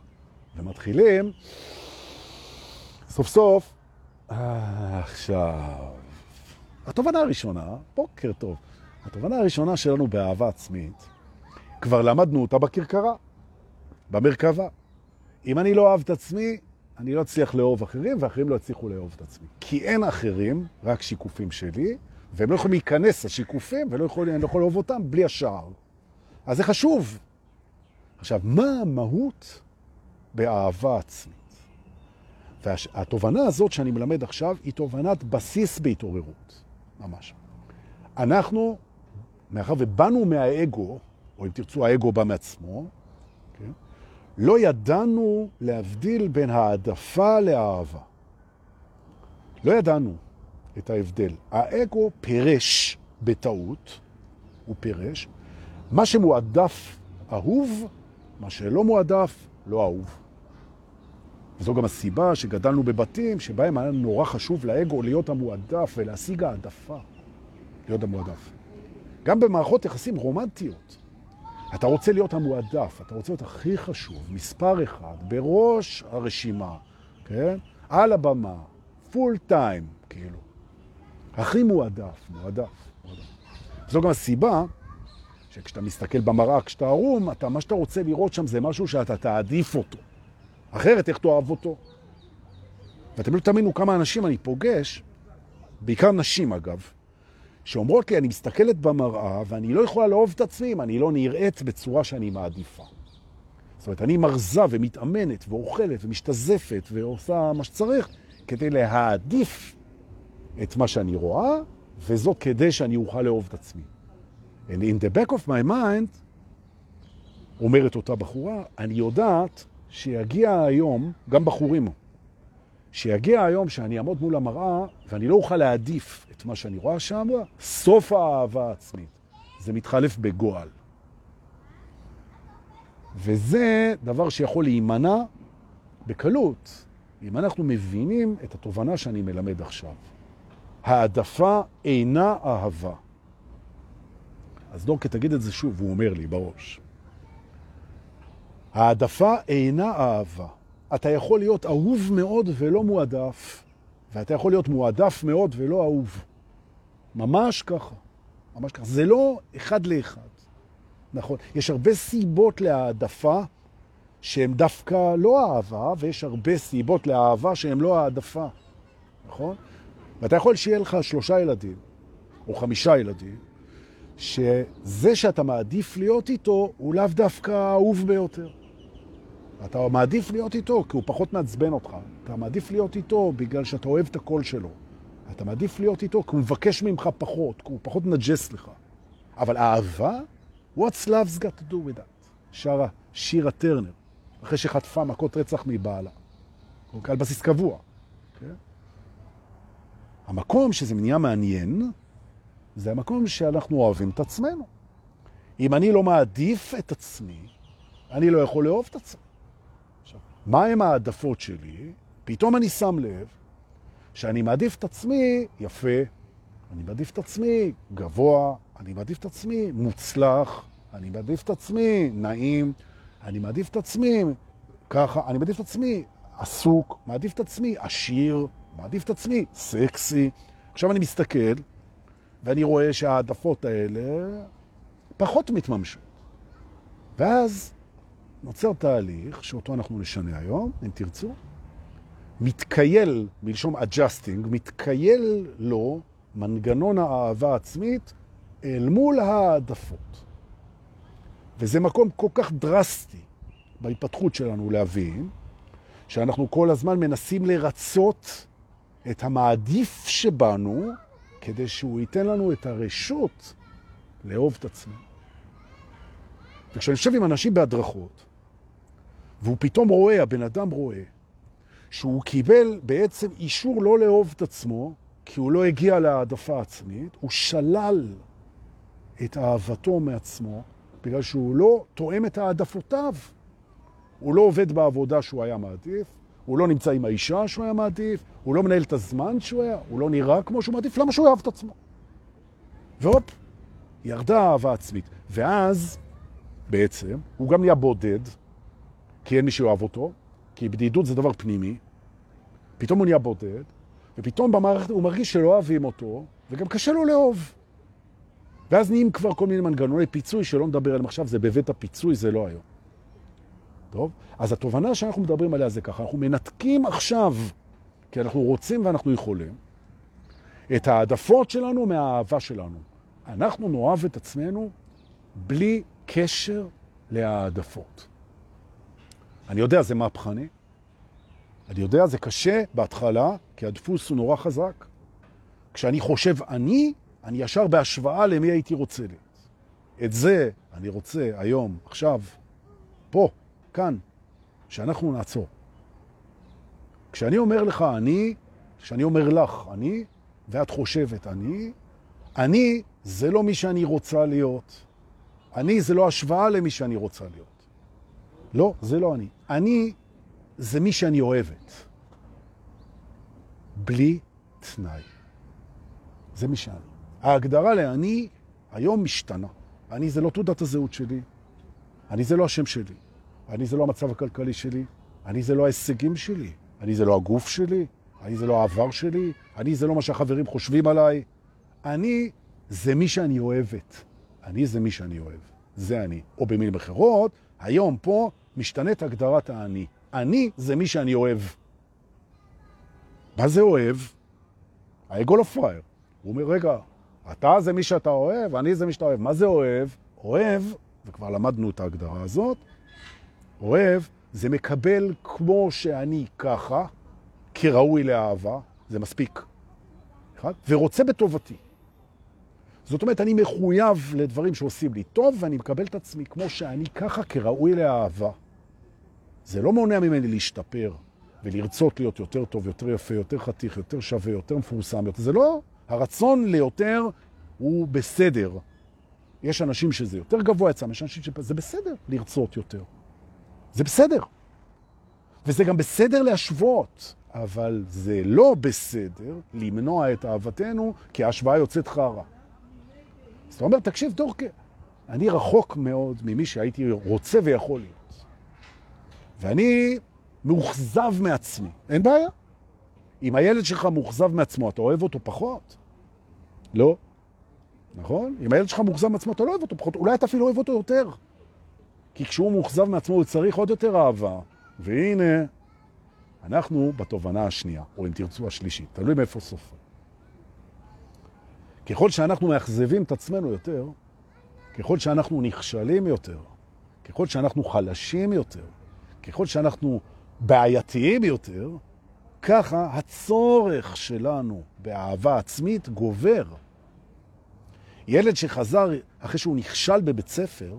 ומתחילים. סוף סוף, עכשיו, התובנה הראשונה, בוקר טוב, התובנה הראשונה שלנו באהבה עצמית, כבר למדנו אותה בקרקרה, במרכבה. אם אני לא אוהב את עצמי, אני לא אצליח לאהוב אחרים, ואחרים לא יצליחו לאהוב את עצמי. כי אין אחרים, רק שיקופים שלי, והם לא יכולים להיכנס לשיקופים, ואני לא יכול לאהוב אותם בלי השער. אז זה חשוב. עכשיו, מה המהות באהבה עצמית? והתובנה הזאת שאני מלמד עכשיו היא תובנת בסיס בהתעוררות, ממש. אנחנו, מאחר ובאנו מהאגו, או אם תרצו האגו בא מעצמו, כן? לא ידענו להבדיל בין העדפה לאהבה. לא ידענו את ההבדל. האגו פירש בטעות, הוא פירש, מה שמועדף אהוב, מה שלא מועדף לא אהוב. וזו גם הסיבה שגדלנו בבתים שבהם היה נורא חשוב לאגו להיות המועדף ולהשיג העדפה, להיות המועדף. גם במערכות יחסים רומנטיות. אתה רוצה להיות המועדף, אתה רוצה להיות הכי חשוב, מספר אחד, בראש הרשימה, כן? על הבמה, פול טיים, כאילו. הכי מועדף, מועדף, מועדף. זו גם הסיבה שכשאתה מסתכל במראה, כשאתה ערום, אתה, מה שאתה רוצה לראות שם זה משהו שאתה תעדיף אותו. אחרת איך תאהב אותו? ואתם לא תאמינו כמה אנשים אני פוגש, בעיקר נשים אגב, שאומרות לי, אני מסתכלת במראה ואני לא יכולה לאהוב את עצמי אם אני לא נראית בצורה שאני מעדיפה. זאת אומרת, אני מרזה ומתאמנת ואוכלת ומשתזפת ועושה מה שצריך כדי להעדיף את מה שאני רואה, וזאת כדי שאני אוכל לאהוב את עצמי. And in the back of my mind, אומרת אותה בחורה, אני יודעת שיגיע היום, גם בחורים, שיגיע היום שאני אעמוד מול המראה ואני לא אוכל להעדיף את מה שאני רואה שם, סוף האהבה העצמית. זה מתחלף בגועל. וזה דבר שיכול להימנע בקלות, אם אנחנו מבינים את התובנה שאני מלמד עכשיו. העדפה אינה אהבה. אז דורקה תגיד את זה שוב, הוא אומר לי בראש. העדפה אינה אהבה. אתה יכול להיות אהוב מאוד ולא מועדף, ואתה יכול להיות מועדף מאוד ולא אהוב. ממש ככה. ממש ככה. זה לא אחד לאחד. נכון. יש הרבה סיבות להעדפה שהן דווקא לא אהבה, ויש הרבה סיבות לאהבה שהן לא העדפה. נכון? ואתה יכול שיהיה לך שלושה ילדים, או חמישה ילדים, שזה שאתה מעדיף להיות איתו, הוא לאו דווקא האהוב ביותר. אתה מעדיף להיות איתו כי הוא פחות מעצבן אותך. אתה מעדיף להיות איתו בגלל שאתה אוהב את הקול שלו. אתה מעדיף להיות איתו כי הוא מבקש ממך פחות, כי הוא פחות נג'ס לך. אבל אהבה, what's love's got to do with that? שרה שירה טרנר, אחרי שחטפה מכות רצח מבעלה. אוקיי? על בסיס קבוע. Okay? כן? המקום שזה נהיה מעניין, זה המקום שאנחנו אוהבים את עצמנו. אם אני לא מעדיף את עצמי, אני לא יכול לאהוב את עצמי. מהם העדפות שלי? פתאום אני שם לב שאני מעדיף את עצמי יפה, אני מעדיף את עצמי גבוה, אני מעדיף את עצמי מוצלח, אני מעדיף את עצמי נעים, אני מעדיף את עצמי ככה, אני מעדיף את עצמי עסוק, מעדיף את עצמי עשיר, מעדיף את עצמי סקסי. עכשיו אני מסתכל ואני רואה שהעדפות האלה פחות מתממשות. ואז נוצר תהליך שאותו אנחנו נשנה היום, אם תרצו, מתקייל, מלשום adjusting, מתקייל לו מנגנון האהבה העצמית אל מול העדפות. וזה מקום כל כך דרסטי בהתפתחות שלנו להבין, שאנחנו כל הזמן מנסים לרצות את המעדיף שבנו, כדי שהוא ייתן לנו את הרשות לאהוב את עצמנו. וכשאני חושב עם אנשים בהדרכות, והוא פתאום רואה, הבן אדם רואה, שהוא קיבל בעצם אישור לא לאהוב את עצמו, כי הוא לא הגיע להעדפה עצמית, הוא שלל את אהבתו מעצמו, בגלל שהוא לא תואם את העדפותיו. הוא לא עובד בעבודה שהוא היה מעדיף, הוא לא נמצא עם האישה שהוא היה מעדיף, הוא לא מנהל את הזמן שהוא היה, הוא לא נראה כמו שהוא מעדיף, למה שהוא יאהב את עצמו? והופ, ירדה אהבה עצמית. ואז, בעצם, הוא גם נהיה בודד, כי אין מי שאוהב אותו, כי בדידות זה דבר פנימי, פתאום הוא נהיה בודד, ופתאום במערכת הוא מרגיש שלא אוהבים אותו, וגם קשה לו לאהוב. ואז נהיים כבר כל מיני מנגנוני פיצוי שלא נדבר עליהם עכשיו, זה בבית הפיצוי, זה לא היום. טוב? אז התובנה שאנחנו מדברים עליה זה ככה, אנחנו מנתקים עכשיו, כי אנחנו רוצים ואנחנו יכולים, את העדפות שלנו מהאהבה שלנו. אנחנו נאהב את עצמנו בלי קשר להעדפות. אני יודע, זה מהפכני. אני יודע, זה קשה בהתחלה, כי הדפוס הוא נורא חזק. כשאני חושב אני, אני ישר בהשוואה למי הייתי רוצה להיות. את זה אני רוצה היום, עכשיו, פה, כאן, שאנחנו נעצור. כשאני אומר לך אני, כשאני אומר לך אני, ואת חושבת אני, אני זה לא מי שאני רוצה להיות. אני זה לא השוואה למי שאני רוצה להיות. לא, זה לא אני. אני זה מי שאני אוהבת. בלי תנאי. זה מי שאני. ההגדרה לאני היום משתנה. אני זה לא תעודת הזהות שלי, אני זה לא השם שלי, אני זה לא המצב הכלכלי שלי, אני זה לא ההישגים שלי, אני זה לא הגוף שלי, אני זה לא העבר שלי, אני זה לא מה שהחברים חושבים עליי. אני זה מי שאני אוהבת. אני זה מי שאני אוהב. זה אני. או במילים אחרות, היום פה משתנית הגדרת האני. אני זה מי שאני אוהב. מה זה אוהב? האגו לא פרייר. הוא אומר, רגע, אתה זה מי שאתה אוהב, אני זה מי שאתה אוהב. מה זה אוהב? אוהב, וכבר למדנו את ההגדרה הזאת, אוהב זה מקבל כמו שאני ככה, כראוי לאהבה, זה מספיק. אחד, ורוצה בטובתי. זאת אומרת, אני מחויב לדברים שעושים לי טוב, ואני מקבל את עצמי כמו שאני ככה, כראוי לאהבה. זה לא מונע ממני להשתפר ולרצות להיות יותר טוב, יותר יפה, יותר חתיך, יותר שווה, יותר מפורסם. יותר. זה לא, הרצון ליותר הוא בסדר. יש אנשים שזה יותר גבוה אצלם, יש אנשים שזה בסדר לרצות יותר. זה בסדר. וזה גם בסדר להשוות, אבל זה לא בסדר למנוע את אהבתנו, כי ההשוואה יוצאת חרה. אז אתה אומר, תקשיב, דורקה, אני רחוק מאוד ממי שהייתי רוצה ויכול להיות. ואני מאוכזב מעצמי. אין בעיה. אם הילד שלך מאוכזב מעצמו, אתה אוהב אותו פחות? לא. נכון? אם הילד שלך מאוכזב מעצמו, אתה לא אוהב אותו פחות. אולי אתה אפילו אוהב אותו יותר. כי כשהוא מאוכזב מעצמו, הוא צריך עוד יותר אהבה. והנה, אנחנו בתובנה השנייה, או אם תרצו השלישית, תלוי מאיפה סופר. ככל שאנחנו מאכזבים את עצמנו יותר, ככל שאנחנו נכשלים יותר, ככל שאנחנו חלשים יותר, ככל שאנחנו בעייתיים יותר, ככה הצורך שלנו באהבה עצמית גובר. ילד שחזר אחרי שהוא נכשל בבית ספר,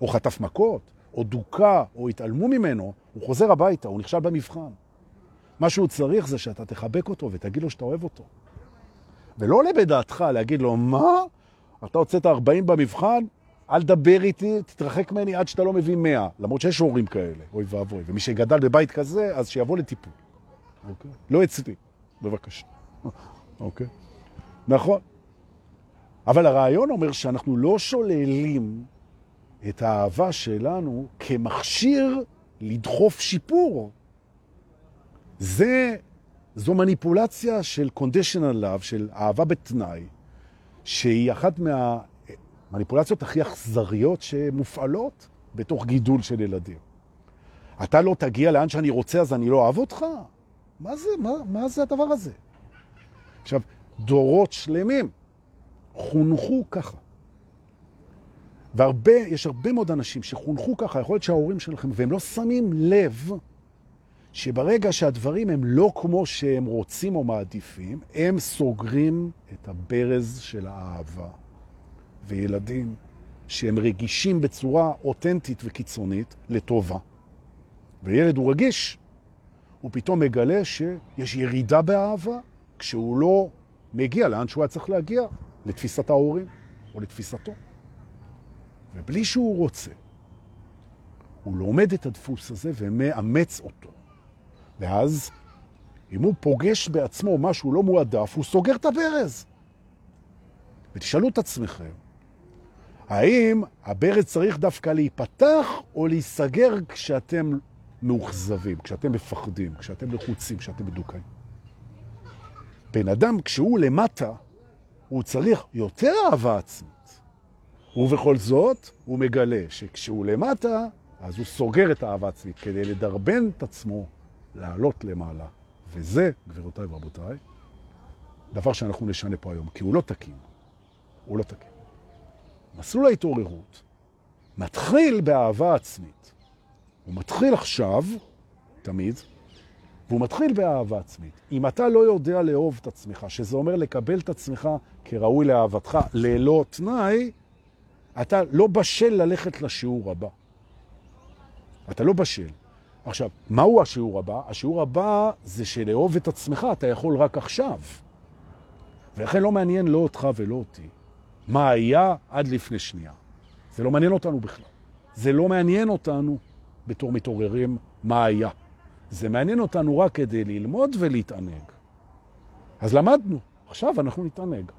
או חטף מכות, או דוקה, או התעלמו ממנו, הוא חוזר הביתה, הוא נכשל במבחן. מה שהוא צריך זה שאתה תחבק אותו ותגיד לו שאתה אוהב אותו. ולא עולה בדעתך להגיד לו, מה? אתה הוצאת 40 במבחן? אל דבר איתי, תתרחק ממני עד שאתה לא מביא 100. למרות שיש הורים כאלה, אוי ואבוי. ומי שגדל בבית כזה, אז שיבוא לטיפול. אוקיי? לא אצלי, בבקשה. [laughs] אוקיי? נכון. אבל הרעיון אומר שאנחנו לא שוללים את האהבה שלנו כמכשיר לדחוף שיפור. זה, זו מניפולציה של conditional love, של אהבה בתנאי, שהיא אחת מהמניפולציות הכי אכזריות שמופעלות בתוך גידול של ילדים. אתה לא תגיע לאן שאני רוצה, אז אני לא אוהב אותך? מה זה, מה, מה זה הדבר הזה? עכשיו, דורות שלמים חונכו ככה. והרבה, יש הרבה מאוד אנשים שחונכו ככה, יכול להיות שההורים שלכם, והם לא שמים לב שברגע שהדברים הם לא כמו שהם רוצים או מעדיפים, הם סוגרים את הברז של האהבה. וילדים שהם רגישים בצורה אותנטית וקיצונית לטובה. וילד הוא רגיש, הוא פתאום מגלה שיש ירידה באהבה כשהוא לא מגיע לאן שהוא היה צריך להגיע, לתפיסת ההורים או לתפיסתו. ובלי שהוא רוצה, הוא לומד את הדפוס הזה ומאמץ אותו. ואז, אם הוא פוגש בעצמו משהו לא מועדף, הוא סוגר את הברז. ותשאלו את עצמכם, האם הברז צריך דווקא להיפתח או להיסגר כשאתם מאוכזבים, כשאתם מפחדים, כשאתם לחוצים, כשאתם מדוכאים? בן אדם, כשהוא למטה, הוא צריך יותר אהבה עצמית. ובכל זאת, הוא מגלה שכשהוא למטה, אז הוא סוגר את האהבה עצמית כדי לדרבן את עצמו לעלות למעלה. וזה, גבירותיי ורבותיי, דבר שאנחנו נשנה פה היום, כי הוא לא תקין. הוא לא תקין. מסלול ההתעוררות מתחיל באהבה עצמית. הוא מתחיל עכשיו, תמיד, והוא מתחיל באהבה עצמית. אם אתה לא יודע לאהוב את עצמך, שזה אומר לקבל את עצמך כראוי לאהבתך ללא תנאי, אתה לא בשל ללכת לשיעור הבא. אתה לא בשל. עכשיו, מהו השיעור הבא? השיעור הבא זה שלאהוב את עצמך אתה יכול רק עכשיו. ולכן לא מעניין לא אותך ולא אותי מה היה עד לפני שנייה. זה לא מעניין אותנו בכלל. זה לא מעניין אותנו בתור מתעוררים מה היה. זה מעניין אותנו רק כדי ללמוד ולהתענג. אז למדנו, עכשיו אנחנו נתענג.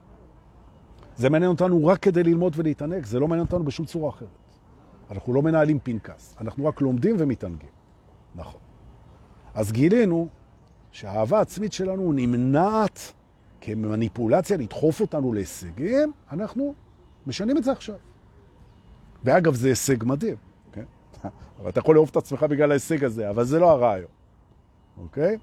זה מעניין אותנו רק כדי ללמוד ולהתענג, זה לא מעניין אותנו בשום צורה אחרת. אנחנו לא מנהלים פנקס, אנחנו רק לומדים ומתענגים. נכון. אז גילינו שהאהבה העצמית שלנו נמנעת כמניפולציה לדחוף אותנו להישגים, אנחנו משנים את זה עכשיו. ואגב, זה הישג מדהים, כן? [laughs] אבל אתה יכול לאהוב את עצמך בגלל ההישג הזה, אבל זה לא הרעיון, אוקיי?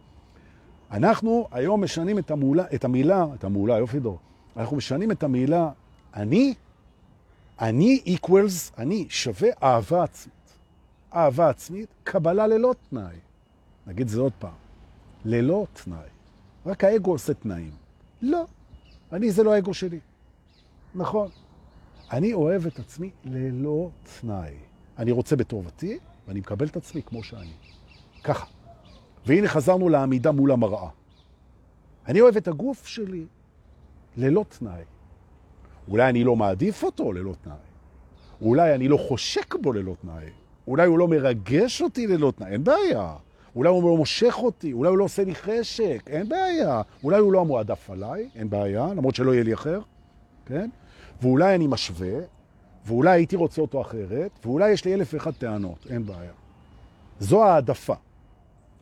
אנחנו היום משנים את, המולה, את המילה, את המולה, יופי דור, אנחנו משנים את המילה אני, אני equals, אני שווה אהבה עצמית. אהבה עצמית, קבלה ללא תנאי. נגיד זה עוד פעם, ללא תנאי. רק האגו עושה תנאים. לא, אני זה לא האגו שלי. נכון. אני אוהב את עצמי ללא תנאי. אני רוצה בטובתי, ואני מקבל את עצמי כמו שאני. ככה. והנה חזרנו לעמידה מול המראה. אני אוהב את הגוף שלי ללא תנאי. אולי אני לא מעדיף אותו ללא תנאי. אולי אני לא חושק בו ללא תנאי. אולי הוא לא מרגש אותי ללא תנאי, אין בעיה. אולי הוא לא מושך אותי, אולי הוא לא עושה לי חשק, אין בעיה. אולי הוא לא המועדף עליי, אין בעיה, למרות שלא יהיה לי אחר, כן? ואולי אני משווה, ואולי הייתי רוצה אותו אחרת, ואולי יש לי אלף ואחת טענות, אין בעיה. זו העדפה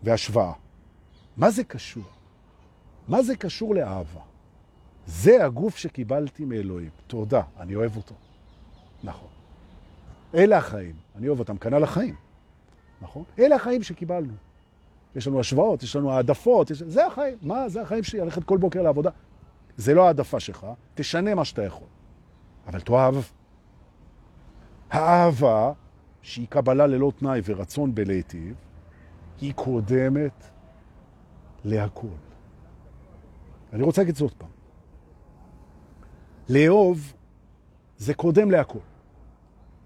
והשוואה. מה זה קשור? מה זה קשור לאהבה? זה הגוף שקיבלתי מאלוהים. תודה, אני אוהב אותו. נכון. אלה החיים, אני אוהב אותם, כנ"ל החיים. נכון? אלה החיים שקיבלנו. יש לנו השוואות, יש לנו העדפות, יש... זה החיים. מה? זה החיים שלי, ללכת כל בוקר לעבודה. זה לא העדפה שלך, תשנה מה שאתה יכול. אבל תאהב. האהבה, שהיא קבלה ללא תנאי ורצון בלהיטיב, היא קודמת להכל. אני רוצה להגיד זאת פעם. לאהוב זה קודם להכל.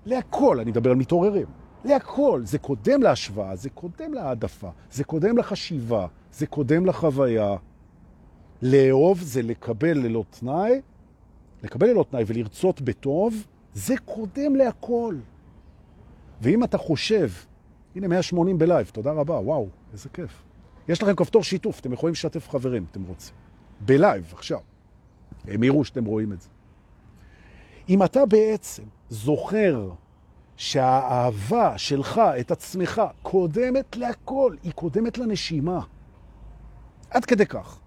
להכל, אני מדבר על מתעוררים. להכל, זה קודם להשוואה, זה קודם להעדפה, זה קודם לחשיבה, זה קודם לחוויה. לאהוב זה לקבל ללא תנאי, לקבל ללא תנאי ולרצות בטוב, זה קודם להכל. ואם אתה חושב, הנה 180 בלייב, תודה רבה, וואו, איזה כיף. יש לכם כפתור שיתוף, אתם יכולים לשתף חברים, אתם רוצים. בלייב, עכשיו. הם יראו שאתם רואים את זה. אם אתה בעצם זוכר שהאהבה שלך, את עצמך, קודמת להכל, היא קודמת לנשימה. עד כדי כך.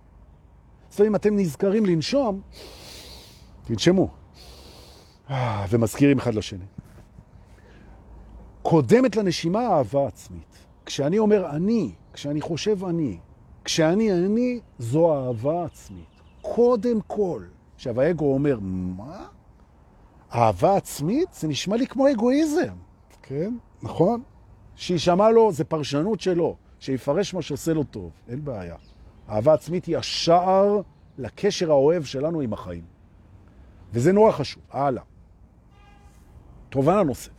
אומרת, אם אתם נזכרים לנשום, תנשמו. ומזכירים אחד לשני. קודמת לנשימה אהבה עצמית. כשאני אומר אני, כשאני חושב אני, כשאני אני, זו אהבה עצמית. קודם כל. עכשיו, האגו אומר, מה? אהבה עצמית? זה נשמע לי כמו אגואיזם. כן, נכון? שישמע לו, זה פרשנות שלו, שיפרש מה שעושה לו טוב, אין בעיה. אהבה עצמית היא השער לקשר האוהב שלנו עם החיים. וזה נורא חשוב. הלאה. תובנה נוסף.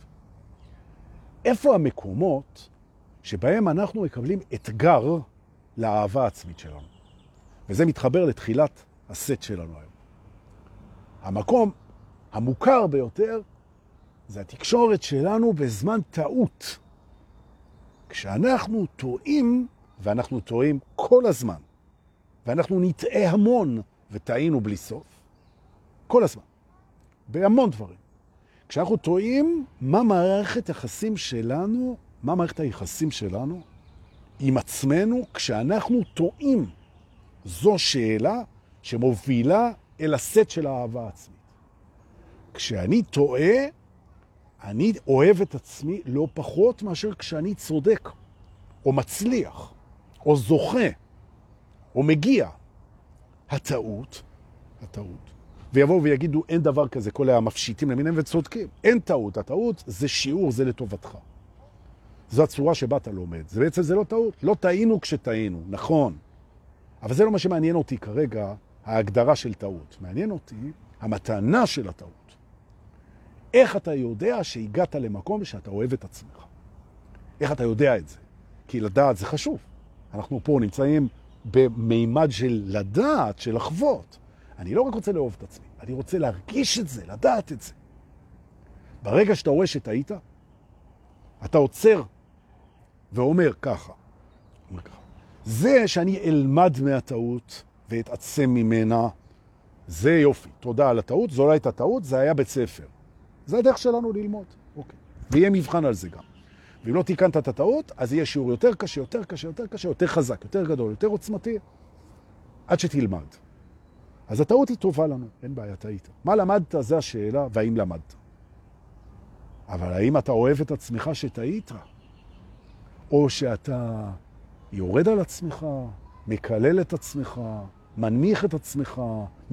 איפה המקומות שבהם אנחנו מקבלים אתגר לאהבה העצמית שלנו? וזה מתחבר לתחילת הסט שלנו היום. המקום המוכר ביותר זה התקשורת שלנו בזמן טעות. כשאנחנו טועים, ואנחנו טועים כל הזמן, ואנחנו נטעה המון, וטעינו בלי סוף, כל הזמן, בהמון דברים. כשאנחנו טועים, מה מערכת היחסים שלנו, מה מערכת היחסים שלנו עם עצמנו כשאנחנו טועים? זו שאלה שמובילה אל הסט של האהבה העצמית. כשאני טועה, אני אוהב את עצמי לא פחות מאשר כשאני צודק, או מצליח, או זוכה, או מגיע. הטעות, הטעות, ויבואו ויגידו, אין דבר כזה, כל המפשיטים למיניהם וצודקים. אין טעות, הטעות זה שיעור, זה לטובתך. זו הצורה שבה אתה לומד. זה בעצם זה לא טעות. לא טעינו כשטעינו, נכון. אבל זה לא מה שמעניין אותי כרגע, ההגדרה של טעות. מעניין אותי המתנה של הטעות. איך אתה יודע שהגעת למקום שאתה אוהב את עצמך? איך אתה יודע את זה? כי לדעת זה חשוב. אנחנו פה נמצאים במימד של לדעת, של לחוות. אני לא רק רוצה לאהוב את עצמי, אני רוצה להרגיש את זה, לדעת את זה. ברגע שאתה רואה שטעית, אתה עוצר ואומר ככה, אומר ככה, זה שאני אלמד מהטעות ואתעצם ממנה, זה יופי. תודה על הטעות, זו לא הייתה טעות, זה היה בית ספר. זה הדרך שלנו ללמוד. אוקיי. ויהיה מבחן על זה גם. ואם לא תיקנת את הטעות, אז יהיה שיעור יותר קשה, יותר קשה, יותר קשה, יותר חזק, יותר גדול, יותר עוצמתי, עד שתלמד. אז הטעות היא טובה לנו, אין בעיה, טעית. מה למדת, זה השאלה, והאם למדת. אבל האם אתה אוהב את עצמך שטעית? או שאתה יורד על עצמך, מקלל את עצמך, מנמיך את עצמך,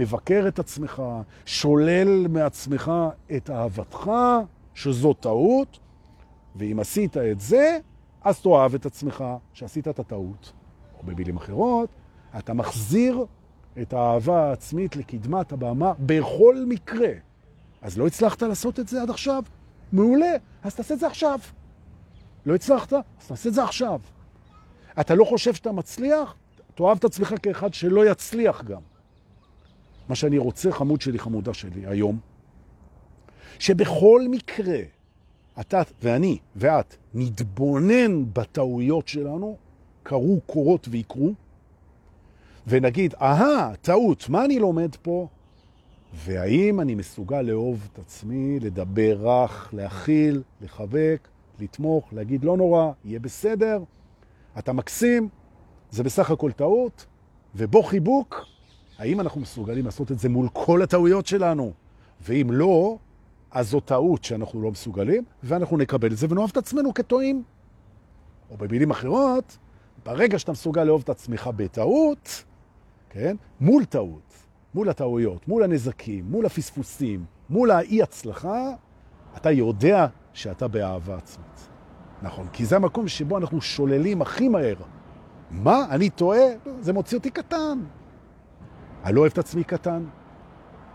מבקר את עצמך, שולל מעצמך את אהבתך, שזו טעות, ואם עשית את זה, אז תאהב את עצמך שעשית את הטעות. או במילים אחרות, אתה מחזיר את האהבה העצמית לקדמת הבמה בכל מקרה. אז לא הצלחת לעשות את זה עד עכשיו? מעולה, אז תעשה את זה עכשיו. לא הצלחת? אז תעשה את זה עכשיו. אתה לא חושב שאתה מצליח? תאהב את עצמך כאחד שלא יצליח גם. מה שאני רוצה, חמוד שלי, חמודה שלי, היום, שבכל מקרה, אתה ואני ואת נתבונן בטעויות שלנו, קרו, קורות ויקרו, ונגיד, אהה, טעות, מה אני לומד פה? והאם אני מסוגל לאהוב את עצמי, לדבר רך, להכיל, לחבק, לתמוך, להגיד לא נורא, יהיה בסדר, אתה מקסים, זה בסך הכל טעות, ובו חיבוק, האם אנחנו מסוגלים לעשות את זה מול כל הטעויות שלנו? ואם לא, אז זו טעות שאנחנו לא מסוגלים, ואנחנו נקבל את זה ונאהב את עצמנו כטועים. או במילים אחרות, ברגע שאתה מסוגל לאהוב את עצמך בטעות, כן, מול טעות, מול הטעויות, מול הנזקים, מול הפספוסים, מול האי-הצלחה, אתה יודע שאתה באהבה עצמית. נכון, כי זה המקום שבו אנחנו שוללים הכי מהר. מה? אני טועה? זה מוציא אותי קטן. אני לא אוהב את עצמי קטן,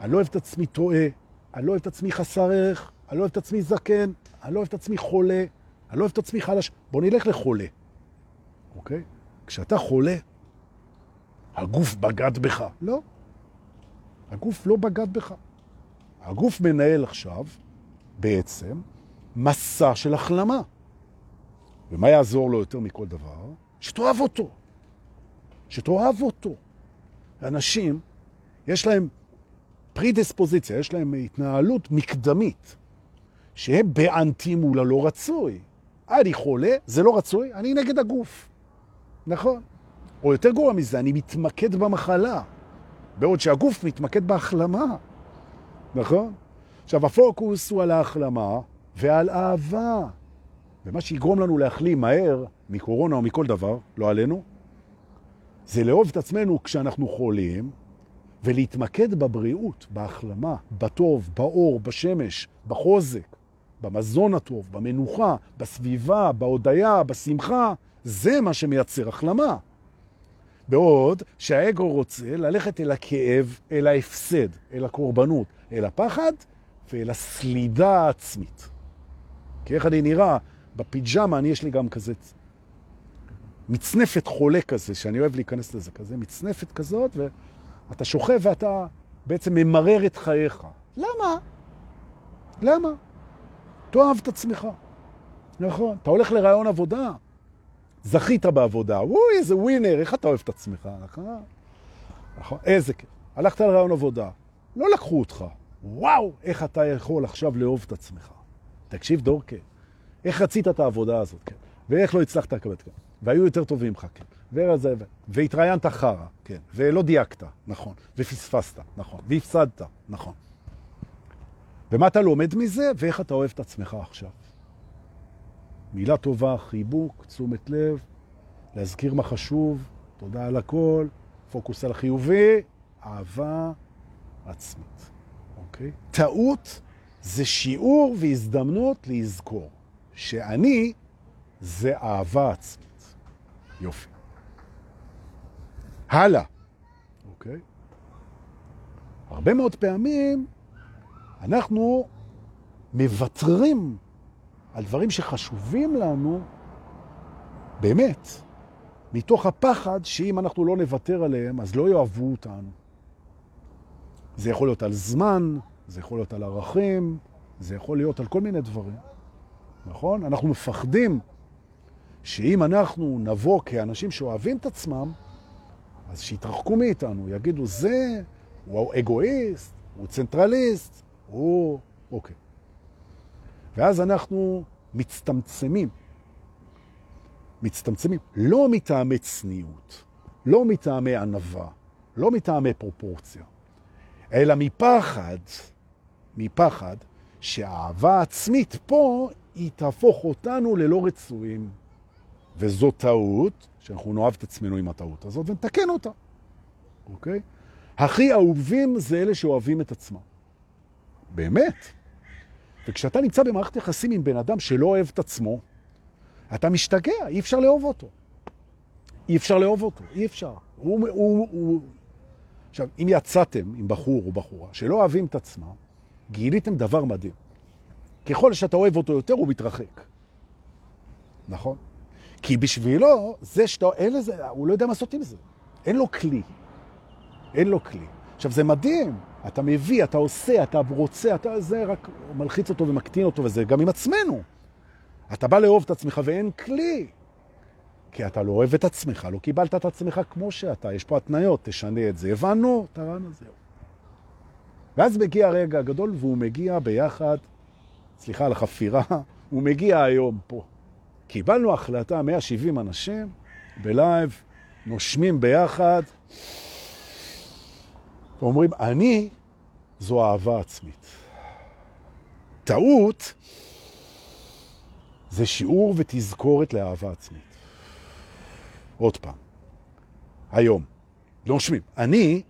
אני לא אוהב את עצמי טועה, אני לא אוהב את עצמי חסר ערך, אני לא אוהב את עצמי זקן, אני לא אוהב את עצמי חולה, אני לא אוהב את עצמי חלש. בוא נלך לחולה, אוקיי? כשאתה חולה, הגוף בגד בך. לא. הגוף לא בגד בך. הגוף מנהל עכשיו, בעצם, מסע של החלמה. ומה יעזור לו יותר מכל דבר? שתאהב אותו. שתאהב אותו. אנשים, יש להם פרידספוזיציה, יש להם התנהלות מקדמית, שהם באנטי מול הלא רצוי. אני חולה, זה לא רצוי, אני נגד הגוף. נכון. או יותר גרוע מזה, אני מתמקד במחלה, בעוד שהגוף מתמקד בהחלמה. נכון? עכשיו, הפוקוס הוא על ההחלמה ועל אהבה. ומה שיגרום לנו להחלים מהר מקורונה או מכל דבר, לא עלינו, זה לאהוב את עצמנו כשאנחנו חולים, ולהתמקד בבריאות, בהחלמה, בטוב, באור, בשמש, בחוזק, במזון הטוב, במנוחה, בסביבה, בהודיה, בשמחה, זה מה שמייצר החלמה. בעוד שהאגו רוצה ללכת אל הכאב, אל ההפסד, אל הקורבנות, אל הפחד ואל הסלידה העצמית. כי איך אני נראה? בפיג'מה אני יש לי גם כזה מצנפת חולה כזה, שאני אוהב להיכנס לזה כזה, מצנפת כזאת, ואתה שוכב ואתה בעצם ממרר את חייך. למה? למה? תאהב את עצמך. נכון. אתה הולך לרעיון עבודה, זכית בעבודה, אוי, איזה ווינר, איך אתה אוהב את עצמך, נכון? נכון, איזה כיף. הלכת לרעיון עבודה, לא לקחו אותך. וואו, איך אתה יכול עכשיו לאהוב את עצמך. תקשיב, דורקה, איך רצית את העבודה הזאת, כן? ואיך לא הצלחת לקבל את זה, והיו יותר טובים ממך, כן? וזה, והתראיינת חרא, כן? ולא דייקת, נכון. ופספסת, נכון. והפסדת, נכון. ומה אתה לומד מזה, ואיך אתה אוהב את עצמך עכשיו. מילה טובה, חיבוק, תשומת לב, להזכיר מה חשוב, תודה על הכל, פוקוס על חיובי, אהבה עצמית. אוקיי? טעות זה שיעור והזדמנות להזכור שאני זה אהבה עצמית. יופי. הלאה, אוקיי? הרבה מאוד פעמים אנחנו מבטרים על דברים שחשובים לנו באמת, מתוך הפחד שאם אנחנו לא נוותר עליהם, אז לא יאהבו אותנו. זה יכול להיות על זמן, זה יכול להיות על ערכים, זה יכול להיות על כל מיני דברים, נכון? אנחנו מפחדים שאם אנחנו נבוא כאנשים שאוהבים את עצמם, אז שיתרחקו מאיתנו, יגידו, זה, הוא אגואיסט, הוא צנטרליסט, הוא... אוקיי. ואז אנחנו מצטמצמים. מצטמצמים, לא מטעמי צניעות, לא מטעמי ענבה, לא מטעמי פרופורציה, אלא מפחד, מפחד שהאהבה העצמית פה היא תהפוך אותנו ללא רצויים. וזו טעות, שאנחנו נאהב את עצמנו עם הטעות הזאת ונתקן אותה, אוקיי? הכי אהובים זה אלה שאוהבים את עצמם. באמת. וכשאתה נמצא במערכת יחסים עם בן אדם שלא אוהב את עצמו, אתה משתגע, אי אפשר לאהוב אותו. אי אפשר לאהוב אותו, אי אפשר. הוא, הוא, הוא... עכשיו, אם יצאתם עם בחור או בחורה שלא אוהבים את עצמם, גיליתם דבר מדהים. ככל שאתה אוהב אותו יותר, הוא מתרחק. נכון? כי בשבילו, זה שאתה, אין לזה, הוא לא יודע מה לעשות עם זה. אין לו כלי. אין לו כלי. עכשיו, זה מדהים. אתה מביא, אתה עושה, אתה רוצה, אתה זה רק מלחיץ אותו ומקטין אותו, וזה גם עם עצמנו. אתה בא לאהוב את עצמך ואין כלי. כי אתה לא אוהב את עצמך, לא קיבלת את עצמך כמו שאתה, יש פה התניות, תשנה את זה. הבנו, תראנו, זהו. ואז מגיע הרגע הגדול, והוא מגיע ביחד, סליחה על החפירה, הוא מגיע היום פה. קיבלנו החלטה, 170 אנשים, בלייב, נושמים ביחד, ואומרים, אני זו אהבה עצמית. טעות זה שיעור ותזכורת לאהבה עצמית. עוד פעם, היום, נושמים. אני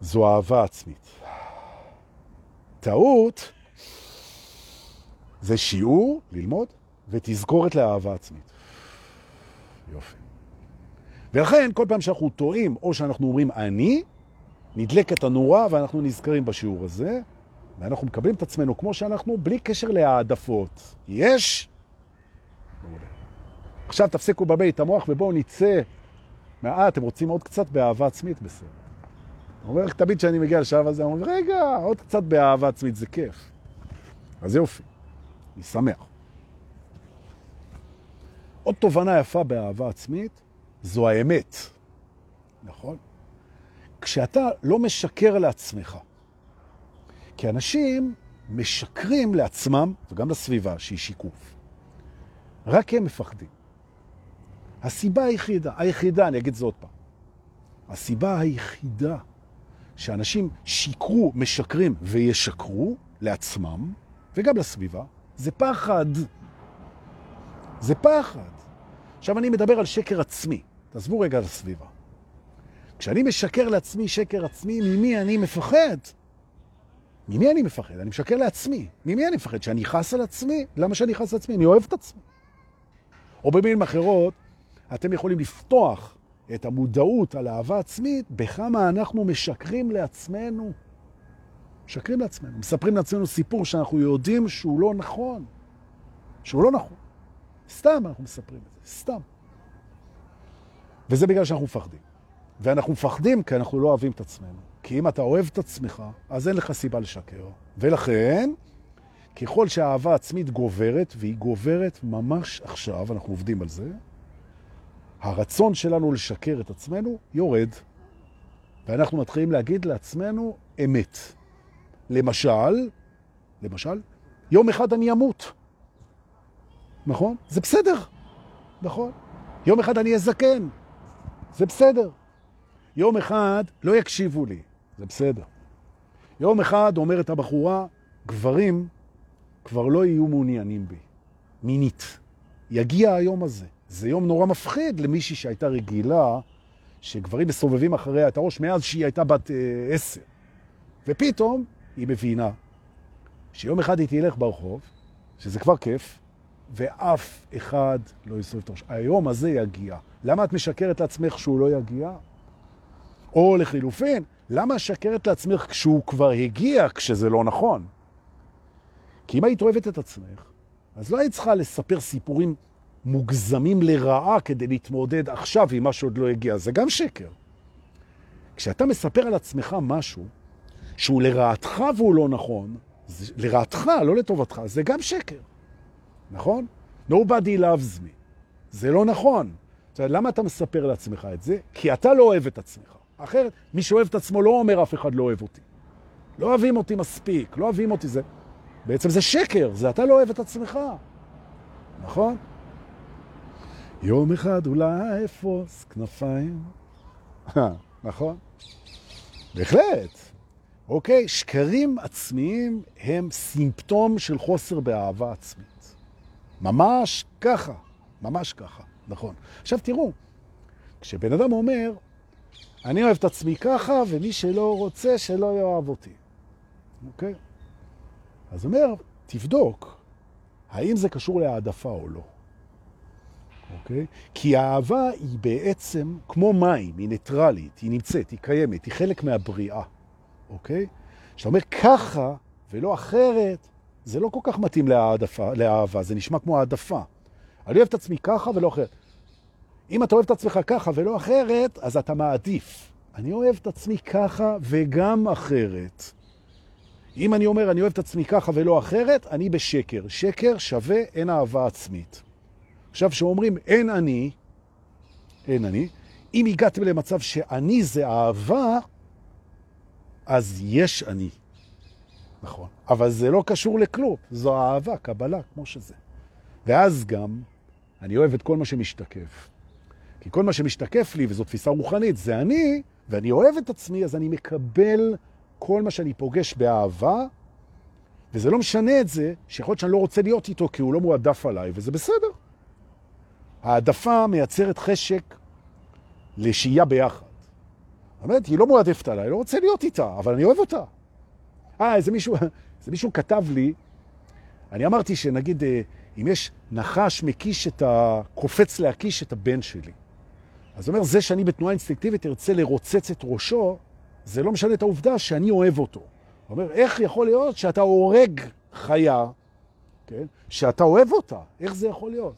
זו אהבה עצמית. טעות זה שיעור, ללמוד, ותזכורת לאהבה עצמית. יופי. ולכן, כל פעם שאנחנו טועים, או שאנחנו אומרים אני, נדלקת הנורה ואנחנו נזכרים בשיעור הזה, ואנחנו מקבלים את עצמנו כמו שאנחנו, בלי קשר להעדפות. יש? עכשיו תפסיקו את המוח ובואו נצא מה, אתם רוצים עוד קצת באהבה עצמית? בסדר. אני אומר תמיד כשאני מגיע לשלב הזה, אני אומר, רגע, עוד קצת באהבה עצמית, זה כיף. אז יופי, אני שמח. עוד תובנה יפה באהבה עצמית, זו האמת. נכון? כשאתה לא משקר לעצמך, כי אנשים משקרים לעצמם, וגם לסביבה, שהיא שיקוף. רק הם מפחדים. הסיבה היחידה, היחידה, אני אגיד זאת עוד פעם, הסיבה היחידה שאנשים שיקרו, משקרים וישקרו לעצמם, וגם לסביבה, זה פחד. זה פחד. עכשיו אני מדבר על שקר עצמי. תעזבו רגע על הסביבה. כשאני משקר לעצמי שקר עצמי, ממי אני מפחד? ממי אני מפחד? אני משקר לעצמי. ממי אני מפחד? שאני חס על עצמי? למה שאני חס על עצמי? אני אוהב את עצמי. או במילים אחרות, אתם יכולים לפתוח את המודעות על אהבה עצמית בכמה אנחנו משקרים לעצמנו. משקרים לעצמנו, מספרים לעצמנו סיפור שאנחנו יודעים שהוא לא נכון. שהוא לא נכון. סתם אנחנו מספרים את זה, סתם. וזה בגלל שאנחנו מפחדים. ואנחנו מפחדים כי אנחנו לא אוהבים את עצמנו. כי אם אתה אוהב את עצמך, אז אין לך סיבה לשקר. ולכן, ככל שהאהבה עצמית גוברת, והיא גוברת ממש עכשיו, אנחנו עובדים על זה, הרצון שלנו לשקר את עצמנו יורד. ואנחנו מתחילים להגיד לעצמנו אמת. למשל, למשל, יום אחד אני אמות. נכון? זה בסדר. נכון? יום אחד אני אזקן. זה בסדר. יום אחד לא יקשיבו לי. זה בסדר. יום אחד אומרת הבחורה, גברים כבר לא יהיו מעוניינים בי. מינית. יגיע היום הזה. זה יום נורא מפחיד למישהי שהייתה רגילה, שגברים מסובבים אחריה את הראש מאז שהיא הייתה בת אה, עשר. ופתאום היא מבינה שיום אחד היא תלך ברחוב, שזה כבר כיף, ואף אחד לא יסובב את הראש. היום הזה יגיע. למה את משקרת לעצמך שהוא לא יגיע? או לחילופין, למה משקרת לעצמך כשהוא כבר הגיע, כשזה לא נכון? כי אם היית אוהבת את עצמך, אז לא היית צריכה לספר סיפורים מוגזמים לרעה כדי להתמודד עכשיו עם מה שעוד לא הגיע. זה גם שקר. כשאתה מספר על עצמך משהו שהוא לרעתך והוא לא נכון, זה, לרעתך, לא לטובתך, זה גם שקר. נכון? Nobody loves me. זה לא נכון. זאת אומרת, למה אתה מספר לעצמך את זה? כי אתה לא אוהב את עצמך. אחרת, מי שאוהב את עצמו לא אומר אף אחד לא אוהב אותי. לא אוהבים אותי מספיק, לא אוהבים אותי זה. בעצם זה שקר, זה אתה לא אוהב את עצמך. נכון? יום אחד אולי אפוס כנפיים. [laughs] נכון? בהחלט. אוקיי, שקרים עצמיים הם סימפטום של חוסר באהבה עצמית. ממש ככה, ממש ככה, נכון. עכשיו תראו, כשבן אדם אומר, אני אוהב את עצמי ככה, ומי שלא רוצה, שלא יאהב אותי. אוקיי? אז אומר, תבדוק, האם זה קשור להעדפה או לא. אוקיי? כי האהבה היא בעצם כמו מים, היא ניטרלית, היא נמצאת, היא קיימת, היא חלק מהבריאה. אוקיי? כשאתה אומר ככה ולא אחרת, זה לא כל כך מתאים להעדפה, לאהבה, זה נשמע כמו העדפה. אני אוהב את עצמי ככה ולא אחרת. אם אתה אוהב את עצמך ככה ולא אחרת, אז אתה מעדיף. אני אוהב את עצמי ככה וגם אחרת. אם אני אומר, אני אוהב את עצמי ככה ולא אחרת, אני בשקר. שקר שווה אין אהבה עצמית. עכשיו, כשאומרים אין אני, אין אני, אם הגעתם למצב שאני זה אהבה, אז יש אני. נכון. אבל זה לא קשור לכלום, זו אהבה, קבלה, כמו שזה. ואז גם אני אוהב את כל מה שמשתקף. כי כל מה שמשתקף לי, וזו תפיסה רוחנית, זה אני, ואני אוהב את עצמי, אז אני מקבל כל מה שאני פוגש באהבה, וזה לא משנה את זה, שיכול להיות שאני לא רוצה להיות איתו כי הוא לא מועדף עליי, וזה בסדר. העדפה מייצרת חשק לשהייה ביחד. אומרת, היא לא מועדפת עליי, לא רוצה להיות איתה, אבל אני אוהב אותה. אה, איזה מישהו, [laughs] איזה מישהו כתב לי, אני אמרתי שנגיד, אה, אם יש נחש מקיש את ה... קופץ להקיש את הבן שלי. אז אומר, זה שאני בתנועה אינסטינקטיבית ארצה לרוצץ את ראשו, זה לא משנה את העובדה שאני אוהב אותו. הוא אומר, איך יכול להיות שאתה הורג חיה, כן? שאתה אוהב אותה? איך זה יכול להיות?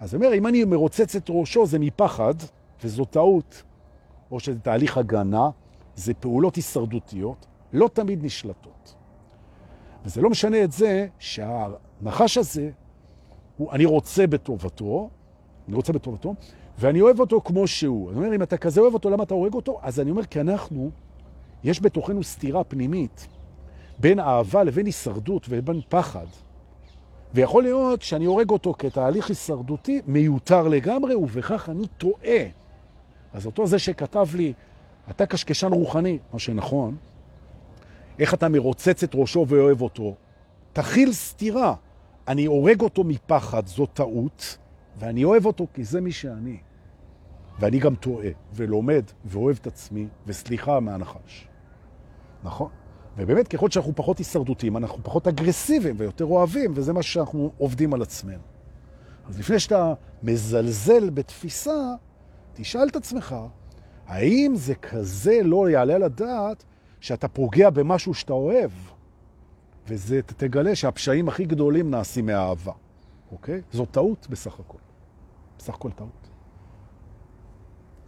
אז הוא אומר, אם אני מרוצץ את ראשו זה מפחד, וזו טעות, או שזה תהליך הגנה, זה פעולות הישרדותיות, לא תמיד נשלטות. וזה לא משנה את זה שהנחש הזה, הוא, אני רוצה בטובתו, אני רוצה בטובתו, ואני אוהב אותו כמו שהוא. אני אומר, אם אתה כזה אוהב אותו, למה אתה הורג אותו? אז אני אומר, כי אנחנו, יש בתוכנו סתירה פנימית בין אהבה לבין הישרדות ובין פחד. ויכול להיות שאני הורג אותו כתהליך הישרדותי מיותר לגמרי, ובכך אני טועה. אז אותו זה שכתב לי, אתה קשקשן רוחני, מה שנכון, איך אתה מרוצץ את ראשו ואוהב אותו, תכיל סתירה. אני הורג אותו מפחד, זו טעות, ואני אוהב אותו כי זה מי שאני. ואני גם טועה, ולומד, ואוהב את עצמי, וסליחה מהנחש. נכון? ובאמת, ככל שאנחנו פחות הישרדותיים, אנחנו פחות אגרסיביים ויותר אוהבים, וזה מה שאנחנו עובדים על עצמנו. אז לפני שאתה מזלזל בתפיסה, תשאל את עצמך, האם זה כזה לא יעלה לדעת שאתה פוגע במשהו שאתה אוהב? וזה, תגלה שהפשעים הכי גדולים נעשים מהאהבה, אוקיי? זו טעות בסך הכל. בסך הכל טעות.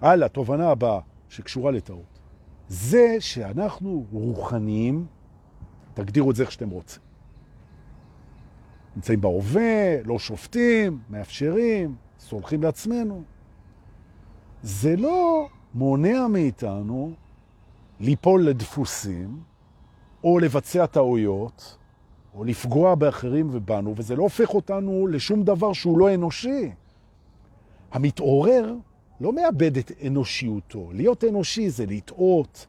הלאה, תובנה הבאה שקשורה לטעות. זה שאנחנו רוחניים, תגדירו את זה איך שאתם רוצים. נמצאים בהווה, לא שופטים, מאפשרים, סולחים לעצמנו. זה לא מונע מאיתנו ליפול לדפוסים, או לבצע טעויות, או לפגוע באחרים ובנו, וזה לא הופך אותנו לשום דבר שהוא לא אנושי. המתעורר לא מאבד את אנושיותו. להיות אנושי זה לטעות,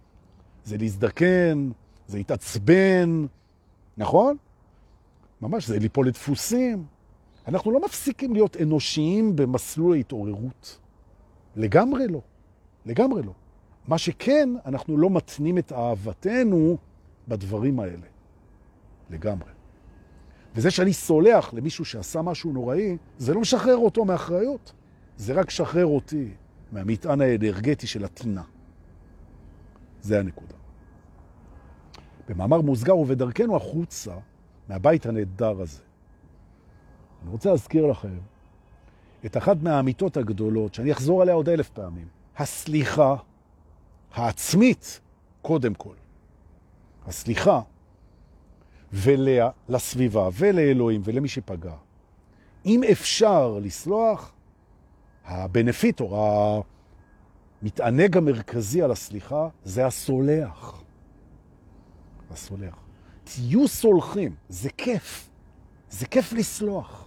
זה להזדקן, זה להתעצבן, נכון? ממש, זה ליפול לדפוסים. אנחנו לא מפסיקים להיות אנושיים במסלול ההתעוררות. לגמרי לא. לגמרי לא. מה שכן, אנחנו לא מתנים את אהבתנו בדברים האלה. לגמרי. וזה שאני סולח למישהו שעשה משהו נוראי, זה לא משחרר אותו מאחריות. זה רק שחרר אותי מהמטען האנרגטי של הטינה. זה הנקודה. במאמר מוסגר ובדרכנו החוצה מהבית הנהדר הזה. אני רוצה להזכיר לכם את אחת מהאמיתות הגדולות, שאני אחזור עליה עוד אלף פעמים. הסליחה העצמית, קודם כל. הסליחה ולסביבה ולאלוהים ולמי שפגע. אם אפשר לסלוח, הבנפיט או המתענג המרכזי על הסליחה זה הסולח. הסולח. תהיו סולחים, זה כיף. זה כיף לסלוח.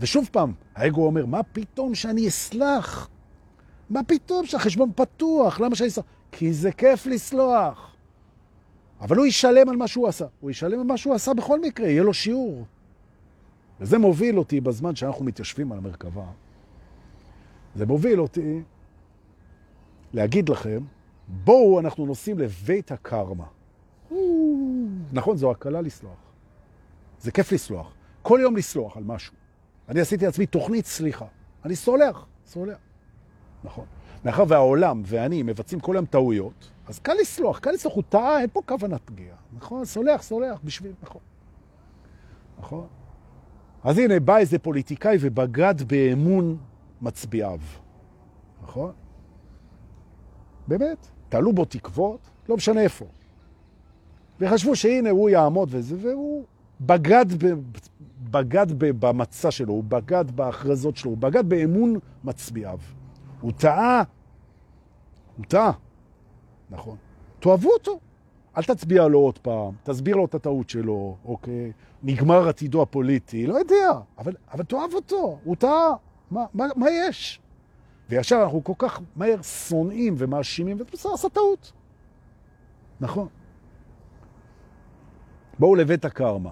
ושוב פעם, האגו אומר, מה פתאום שאני אסלח? מה פתאום שהחשבון פתוח? למה שאני אסלח? כי זה כיף לסלוח. אבל הוא ישלם על מה שהוא עשה. הוא ישלם על מה שהוא עשה בכל מקרה, יהיה לו שיעור. וזה מוביל אותי בזמן שאנחנו מתיישבים על המרכבה. זה מוביל אותי להגיד לכם, בואו אנחנו נוסעים לבית הקרמה. נכון, זו הקלה לסלוח. זה כיף לסלוח. כל יום לסלוח על משהו. אני עשיתי לעצמי תוכנית סליחה. אני סולח, סולח. נכון. מאחר והעולם ואני מבצעים כל היום טעויות, אז קל לסלוח, קל לסלוח, הוא טעה, אין פה כוונת פגיעה. נכון? סולח, סולח, בשביל, נכון. נכון? אז הנה, בא איזה פוליטיקאי ובגד באמון מצביעיו. נכון? באמת, תעלו בו תקוות, לא משנה איפה. וחשבו שהנה הוא יעמוד וזה, והוא בגד, ב, בגד ב, במצע שלו, הוא בגד בהכרזות שלו, הוא בגד באמון מצביעיו. הוא טעה. הוא טעה. נכון. תאהבו אותו. אל תצביע לו עוד פעם, תסביר לו את הטעות שלו, אוקיי? נגמר עתידו הפוליטי, לא יודע, אבל, אבל תאהב אותו, הוא טעה. מה, מה, מה יש? וישר אנחנו כל כך מהר שונאים ומאשימים, ובסדר, עשה טעות. נכון. בואו לבית הקרמה.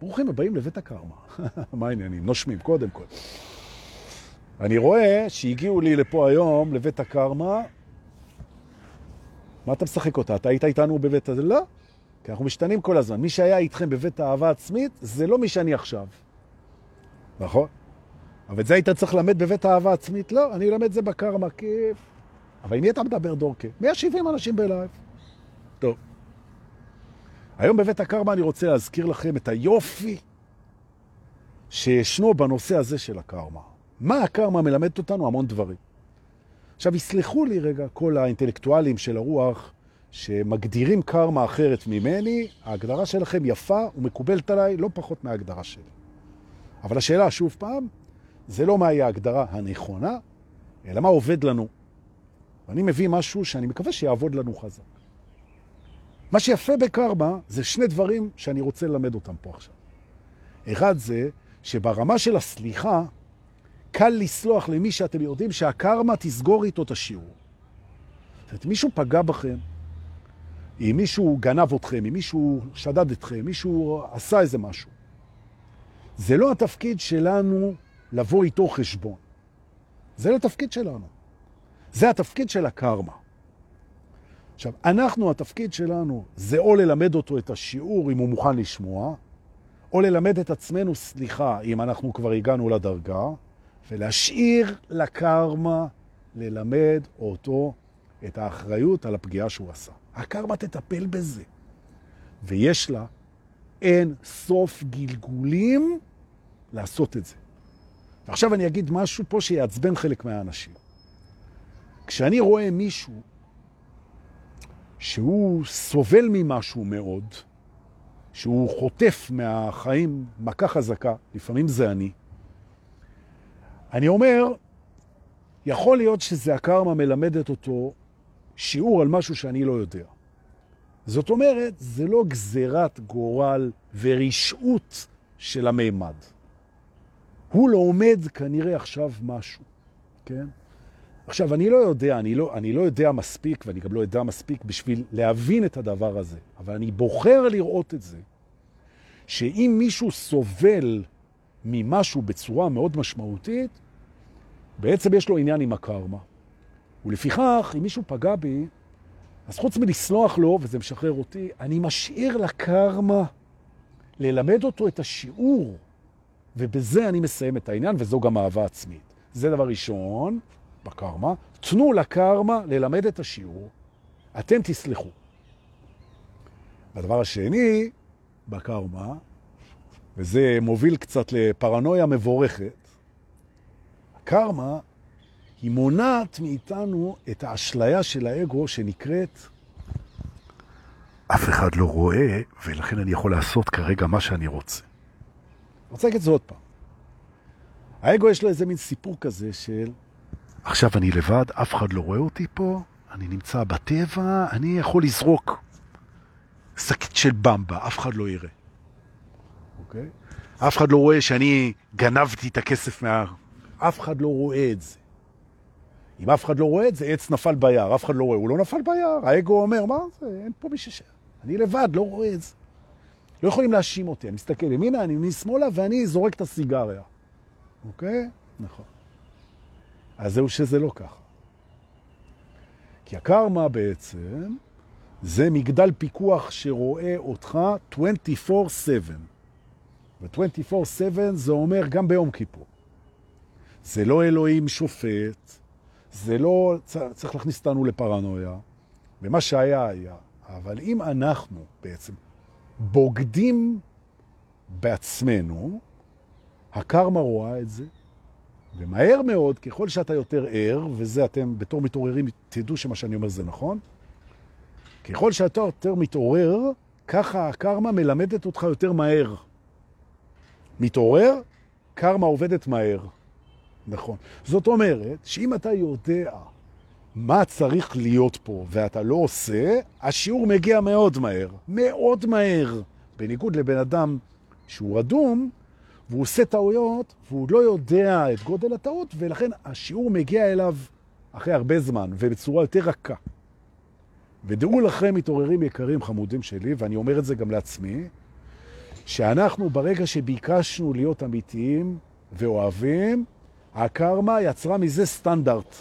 ברוכים הבאים לבית הקרמה. [laughs] מה העניינים? נושמים, קודם כל. אני רואה שהגיעו לי לפה היום, לבית הקרמה, מה אתה משחק אותה? אתה היית איתנו בבית? לא, כי אנחנו משתנים כל הזמן. מי שהיה איתכם בבית האהבה עצמית, זה לא מי שאני עכשיו. נכון? אבל את זה היית צריך ללמד בבית האהבה עצמית? לא, אני אלמד זה בקרמה, כי... אבל עם מי אתה מדבר דורקה? 170 אנשים בלייב. טוב. היום בבית הקרמה אני רוצה להזכיר לכם את היופי שישנו בנושא הזה של הקרמה. מה הקרמה מלמדת אותנו? המון דברים. עכשיו, יסלחו לי רגע כל האינטלקטואלים של הרוח שמגדירים קרמה אחרת ממני, ההגדרה שלכם יפה ומקובלת עליי לא פחות מההגדרה שלי. אבל השאלה, שוב פעם, זה לא מהי ההגדרה הנכונה, אלא מה עובד לנו. ואני מביא משהו שאני מקווה שיעבוד לנו חזק. מה שיפה בקרמה זה שני דברים שאני רוצה ללמד אותם פה עכשיו. אחד זה שברמה של הסליחה, קל לסלוח למי שאתם יודעים שהקרמה תסגור איתו את השיעור. זאת אומרת, מישהו פגע בכם, אם מישהו גנב אתכם, אם מישהו שדד אתכם, מישהו עשה איזה משהו. זה לא התפקיד שלנו לבוא איתו חשבון. זה לא שלנו. זה התפקיד של הקרמה. עכשיו, אנחנו, התפקיד שלנו זה או ללמד אותו את השיעור אם הוא מוכן לשמוע, או ללמד את עצמנו סליחה אם אנחנו כבר הגענו לדרגה, ולהשאיר לקרמה ללמד אותו את האחריות על הפגיעה שהוא עשה. הקרמה תטפל בזה. ויש לה אין סוף גלגולים לעשות את זה. ועכשיו אני אגיד משהו פה שיעצבן חלק מהאנשים. כשאני רואה מישהו שהוא סובל ממשהו מאוד, שהוא חוטף מהחיים מכה חזקה, לפעמים זה אני, אני אומר, יכול להיות שזה הקרמה מלמדת אותו שיעור על משהו שאני לא יודע. זאת אומרת, זה לא גזירת גורל ורשעות של המימד. הוא לומד כנראה עכשיו משהו, כן? עכשיו, אני לא יודע, אני לא, אני לא יודע מספיק, ואני גם לא יודע מספיק בשביל להבין את הדבר הזה, אבל אני בוחר לראות את זה, שאם מישהו סובל ממשהו בצורה מאוד משמעותית, בעצם יש לו עניין עם הקרמה. ולפיכך, אם מישהו פגע בי, אז חוץ מלסלוח לו, וזה משחרר אותי, אני משאיר לקרמה ללמד אותו את השיעור, ובזה אני מסיים את העניין, וזו גם אהבה עצמית. זה דבר ראשון בקרמה. תנו לקרמה ללמד את השיעור, אתם תסלחו. הדבר השני בקרמה, וזה מוביל קצת לפרנויה מבורכת, הקרמה היא מונעת מאיתנו את האשליה של האגו שנקראת אף אחד לא רואה, ולכן אני יכול לעשות כרגע מה שאני רוצה. אני רוצה להגיד את זה עוד פעם. האגו יש לו איזה מין סיפור כזה של עכשיו אני לבד, אף אחד לא רואה אותי פה, אני נמצא בטבע, אני יכול לזרוק שקית של במבה, אף אחד לא יראה. אוקיי? אף אחד לא רואה שאני גנבתי את הכסף מה... אף אחד לא רואה את זה. אם אף אחד לא רואה את זה, עץ נפל ביער, אף אחד לא רואה, הוא לא נפל ביער. האגו אומר, מה זה, אין פה מי ששאר. אני לבד, לא רואה את זה. לא יכולים להאשים אותי, אני מסתכל ימינה, אני משמאלה, ואני זורק את הסיגריה. אוקיי? נכון. אז זהו שזה לא ככה. כי הקרמה בעצם זה מגדל פיקוח שרואה אותך 24/7. ו-24/7 זה אומר גם ביום כיפור. זה לא אלוהים שופט, זה לא צריך להכניס אותנו לפרנויה, ומה שהיה היה. אבל אם אנחנו בעצם בוגדים בעצמנו, הקרמה רואה את זה, ומהר מאוד, ככל שאתה יותר ער, וזה אתם בתור מתעוררים תדעו שמה שאני אומר זה נכון, ככל שאתה יותר מתעורר, ככה הקרמה מלמדת אותך יותר מהר. מתעורר, קרמה עובדת מהר. נכון. זאת אומרת, שאם אתה יודע מה צריך להיות פה ואתה לא עושה, השיעור מגיע מאוד מהר. מאוד מהר. בניגוד לבן אדם שהוא רדום, והוא עושה טעויות, והוא לא יודע את גודל הטעות, ולכן השיעור מגיע אליו אחרי הרבה זמן, ובצורה יותר רכה. ודעו לכם, מתעוררים יקרים חמודים שלי, ואני אומר את זה גם לעצמי, שאנחנו ברגע שביקשנו להיות אמיתיים ואוהבים, הקרמה יצרה מזה סטנדרט.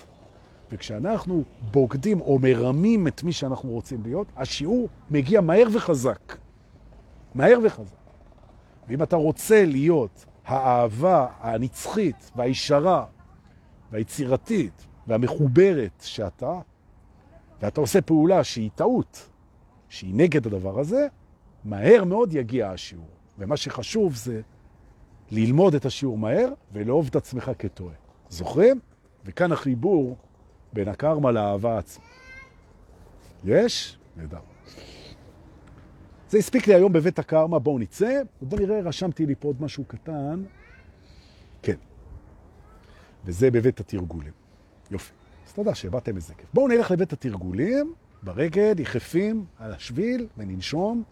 וכשאנחנו בוגדים או מרמים את מי שאנחנו רוצים להיות, השיעור מגיע מהר וחזק. מהר וחזק. ואם אתה רוצה להיות האהבה הנצחית והישרה והיצירתית והמחוברת שאתה, ואתה עושה פעולה שהיא טעות, שהיא נגד הדבר הזה, מהר מאוד יגיע השיעור. ומה שחשוב זה ללמוד את השיעור מהר ולאהוב את עצמך כטועה. זוכרים? וכאן החיבור בין הקרמה לאהבה עצמה. יש? נהדר. זה הספיק לי היום בבית הקרמה, בואו נצא, ובואו נראה, רשמתי לי פה עוד משהו קטן. כן. וזה בבית התרגולים. יופי. אז תודה שבאתם איזה כיף. בואו נלך לבית התרגולים, ברגל, יחפים, על השביל, וננשום.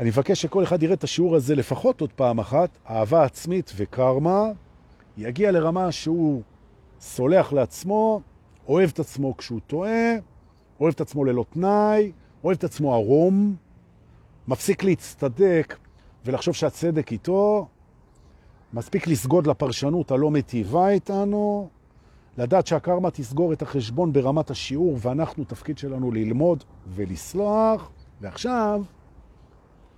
אני מבקש שכל אחד יראה את השיעור הזה לפחות עוד פעם אחת, אהבה עצמית וקרמה, יגיע לרמה שהוא סולח לעצמו, אוהב את עצמו כשהוא טועה, אוהב את עצמו ללא תנאי, אוהב את עצמו ערום, מפסיק להצטדק ולחשוב שהצדק איתו, מספיק לסגוד לפרשנות הלא מטיבה איתנו, לדעת שהקרמה תסגור את החשבון ברמת השיעור, ואנחנו, תפקיד שלנו ללמוד ולסלוח, ועכשיו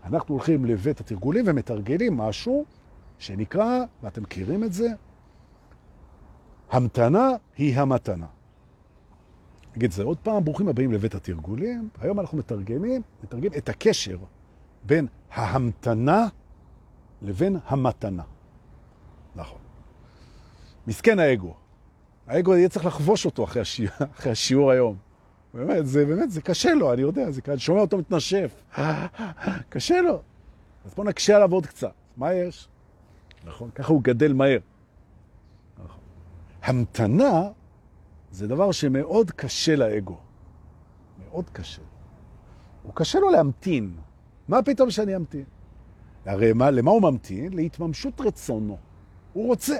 אנחנו הולכים לבית התרגולים ומתרגלים משהו שנקרא, ואתם מכירים את זה, המתנה היא המתנה. נגיד זה עוד פעם, ברוכים הבאים לבית התרגולים. היום אנחנו מתרגמים, מתרגמים את הקשר בין ההמתנה לבין המתנה. נכון. מסכן האגו. האגו יהיה צריך לחבוש אותו אחרי השיעור, אחרי השיעור היום. באמת, זה באמת, זה קשה לו, אני יודע, זה קשה, שומע אותו מתנשף. [laughs] קשה לו. אז בואו נקשה עליו עוד קצת. מה יש? נכון, ככה הוא גדל מהר. נכון. המתנה זה דבר שמאוד קשה לאגו. מאוד קשה. הוא קשה לו להמתין. מה פתאום שאני אמתין? הרי מה, למה הוא ממתין? להתממשות רצונו. הוא רוצה,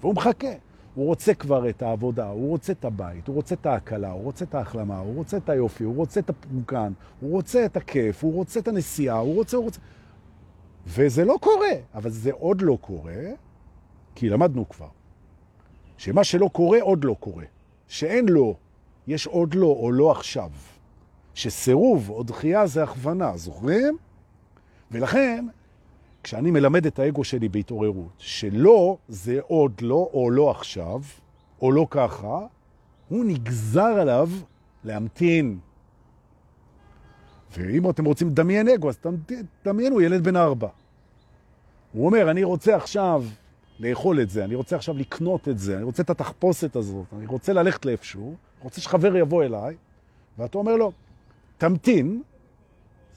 והוא מחכה. הוא רוצה כבר את העבודה, הוא רוצה את הבית, הוא רוצה את ההקלה, הוא רוצה את ההחלמה, הוא רוצה את היופי, הוא רוצה את הפרוקן, הוא רוצה את הכיף, הוא רוצה את הנסיעה, הוא רוצה, הוא רוצה... וזה לא קורה, אבל זה עוד לא קורה, כי למדנו כבר, שמה שלא קורה עוד לא קורה. שאין לו, יש עוד לא או לא עכשיו. שסירוב או דחייה זה הכוונה, זוכרים? ולכן, כשאני מלמד את האגו שלי בהתעוררות, שלא זה עוד לא או לא עכשיו, או לא ככה, הוא נגזר עליו להמתין. ואם אתם רוצים לדמיין אגו, אז תדמיינו ילד בן ארבע. הוא אומר, אני רוצה עכשיו לאכול את זה, אני רוצה עכשיו לקנות את זה, אני רוצה את התחפושת הזאת, אני רוצה ללכת לאיפשהו, רוצה שחבר יבוא אליי, ואתה אומר לו, תמתין,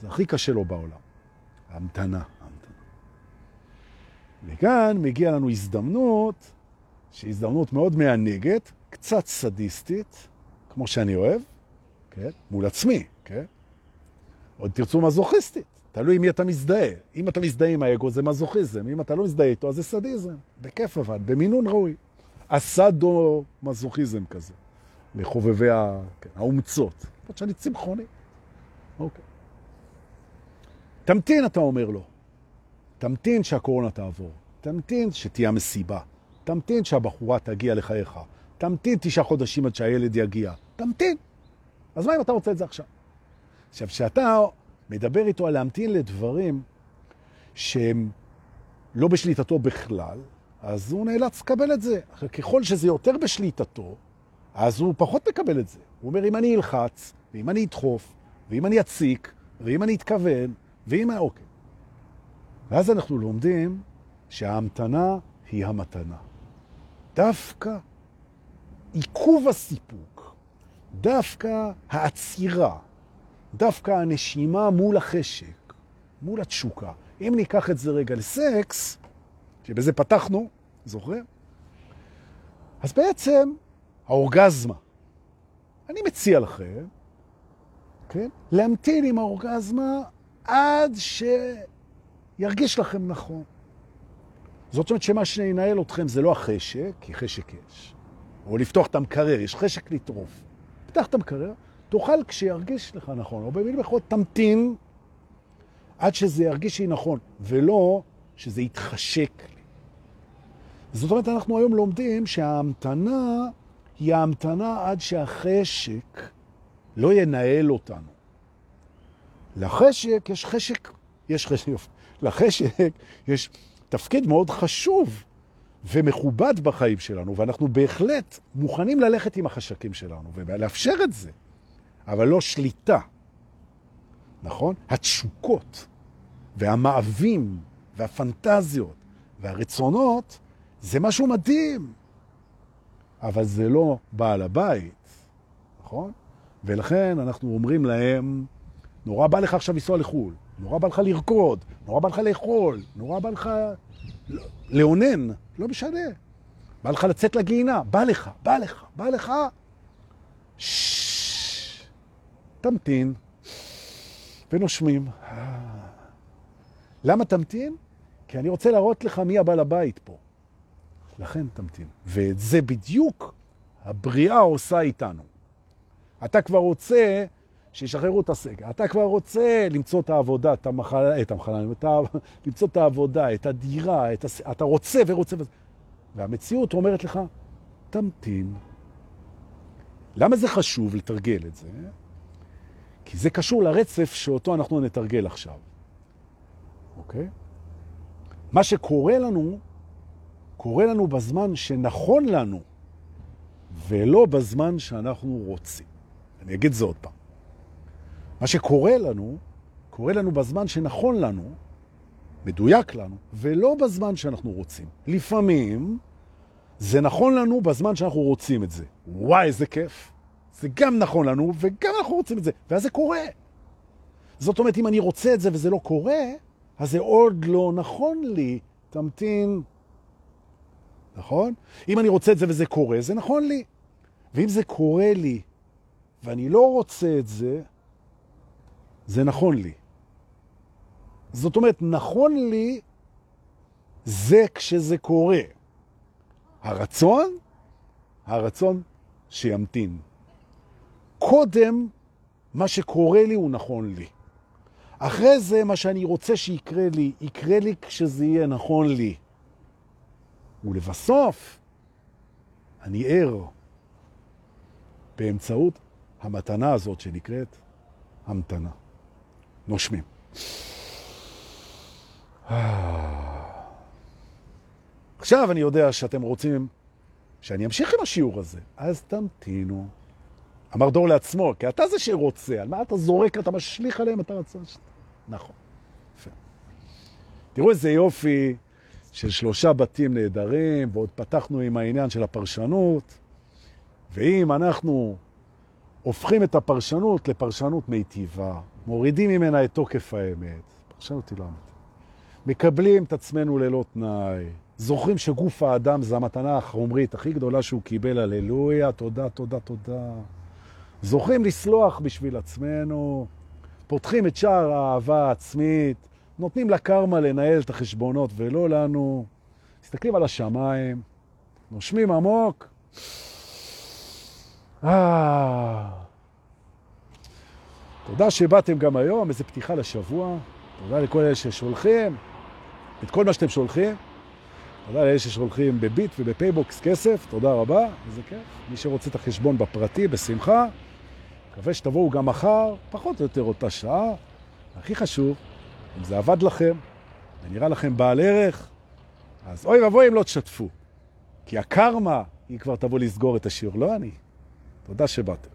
זה הכי קשה לו בעולם. ההמתנה, ההמתנה. וכאן מגיע לנו הזדמנות, שהיא הזדמנות מאוד מענגת, קצת סדיסטית, כמו שאני אוהב, כן? מול עצמי, כן? עוד תרצו מזוכיסטית. תלוי עם מי אתה מזדהה. אם אתה מזדהה עם האגו זה מזוכיזם, אם אתה לא מזדהה איתו אז זה סדיזם. בכיף אבל, במינון ראוי. הסדו מזוכיזם כזה, לחובבי כן, האומצות. עוד שאני צמחוני. אוקיי. תמתין, אתה אומר לו. תמתין שהקורונה תעבור. תמתין שתהיה מסיבה. תמתין שהבחורה תגיע לחייך. תמתין תשעה חודשים עד שהילד יגיע. תמתין. אז מה אם אתה רוצה את זה עכשיו? עכשיו, כשאתה מדבר איתו על להמתין לדברים שהם לא בשליטתו בכלל, אז הוא נאלץ לקבל את זה. ככל שזה יותר בשליטתו, אז הוא פחות מקבל את זה. הוא אומר, אם אני אלחץ, ואם אני אדחוף, ואם אני אציק, ואם אני אתכוון, ואם... אוקיי. ואז אנחנו לומדים שההמתנה היא המתנה. דווקא עיכוב הסיפוק, דווקא העצירה, דווקא הנשימה מול החשק, מול התשוקה. אם ניקח את זה רגע לסקס, שבזה פתחנו, זוכרים? אז בעצם האורגזמה. אני מציע לכם, כן, להמתין עם האורגזמה עד שירגיש לכם נכון. זאת אומרת שמה שינהל אתכם זה לא החשק, כי חשק יש, או לפתוח את המקרר, יש חשק לטרוף. פתח את המקרר, תאכל כשירגיש לך נכון, או במילים אחרות תמתין עד שזה ירגיש לי נכון, ולא שזה יתחשק לי. זאת אומרת, אנחנו היום לומדים שההמתנה היא ההמתנה עד שהחשק לא ינהל אותנו. לחשק יש חשק, יש חשק, לחשק יש תפקיד מאוד חשוב ומכובד בחיים שלנו, ואנחנו בהחלט מוכנים ללכת עם החשקים שלנו ולאפשר את זה, אבל לא שליטה, נכון? התשוקות והמאווים והפנטזיות והרצונות זה משהו מדהים, אבל זה לא בעל הבית, נכון? ולכן אנחנו אומרים להם, נורא בא לך עכשיו לנסוע לחו"ל, נורא בא לך לרקוד, נורא בא לך לאכול, נורא בא לך לאונן, לא משנה. בא לך לצאת לגיהינה, בא לך, בא לך, בא לך. ששש, תמתין. ונושמים. למה תמתין? כי אני רוצה להראות לך מי הבעל הבית פה. לכן תמתין. ואת זה בדיוק הבריאה עושה איתנו. אתה כבר רוצה שישחררו את הסגר. אתה כבר רוצה למצוא את העבודה, את המחלה, את המחלה, את ה... למצוא את העבודה, את הדירה, את הס... אתה רוצה ורוצה וזה. והמציאות אומרת לך, תמתין. למה זה חשוב לתרגל את זה? כי זה קשור לרצף שאותו אנחנו נתרגל עכשיו. אוקיי? מה שקורה לנו, קורה לנו בזמן שנכון לנו, ולא בזמן שאנחנו רוצים. אני אגיד זה עוד פעם. מה שקורה לנו, קורה לנו בזמן שנכון לנו, מדויק לנו, ולא בזמן שאנחנו רוצים. לפעמים זה נכון לנו בזמן שאנחנו רוצים את זה. וואי, איזה כיף. זה גם נכון לנו, וגם אנחנו רוצים את זה, ואז זה קורה. זאת אומרת, אם אני רוצה את זה וזה לא קורה, אז זה עוד לא נכון לי. תמתין. נכון? אם אני רוצה את זה וזה קורה, זה נכון לי. ואם זה קורה לי ואני לא רוצה את זה, זה נכון לי. זאת אומרת, נכון לי זה כשזה קורה. הרצון, הרצון שימתין. קודם, מה שקורה לי הוא נכון לי. אחרי זה, מה שאני רוצה שיקרה לי, יקרה לי כשזה יהיה נכון לי. ולבסוף, אני ער באמצעות המתנה הזאת שנקראת המתנה. נושמים. עכשיו אני יודע שאתם רוצים שאני אמשיך עם השיעור הזה, אז תמתינו. אמר דור לעצמו, כי אתה זה שרוצה, על מה אתה זורק, אתה משליך עליהם את הרצון שלך. נכון. יפה. תראו איזה יופי של שלושה בתים נהדרים, ועוד פתחנו עם העניין של הפרשנות, ואם אנחנו הופכים את הפרשנות לפרשנות מיטיבה, מורידים ממנה את תוקף האמת, פרשנות היא לא אמיתית. מקבלים את עצמנו ללא תנאי, זוכרים שגוף האדם זה המתנה החומרית הכי גדולה שהוא קיבל, הללויה, תודה, תודה, תודה. זוכרים לסלוח בשביל עצמנו, פותחים את שער האהבה העצמית, נותנים לקרמה לנהל את החשבונות ולא לנו, מסתכלים על השמיים, נושמים עמוק. אה... תודה שבאתם גם היום, איזו פתיחה לשבוע. תודה לכל אלה ששולחים את כל מה שאתם שולחים. תודה לאלה ששולחים בביט ובפייבוקס כסף, תודה רבה, איזה כיף. מי שרוצה את החשבון בפרטי, בשמחה. מקווה שתבואו גם מחר, פחות או יותר אותה שעה. הכי חשוב, אם זה עבד לכם ונראה לכם בעל ערך, אז אוי ואבוי אם לא תשתפו. כי הקרמה היא כבר תבוא לסגור את השיעור, לא אני. תודה שבאתם.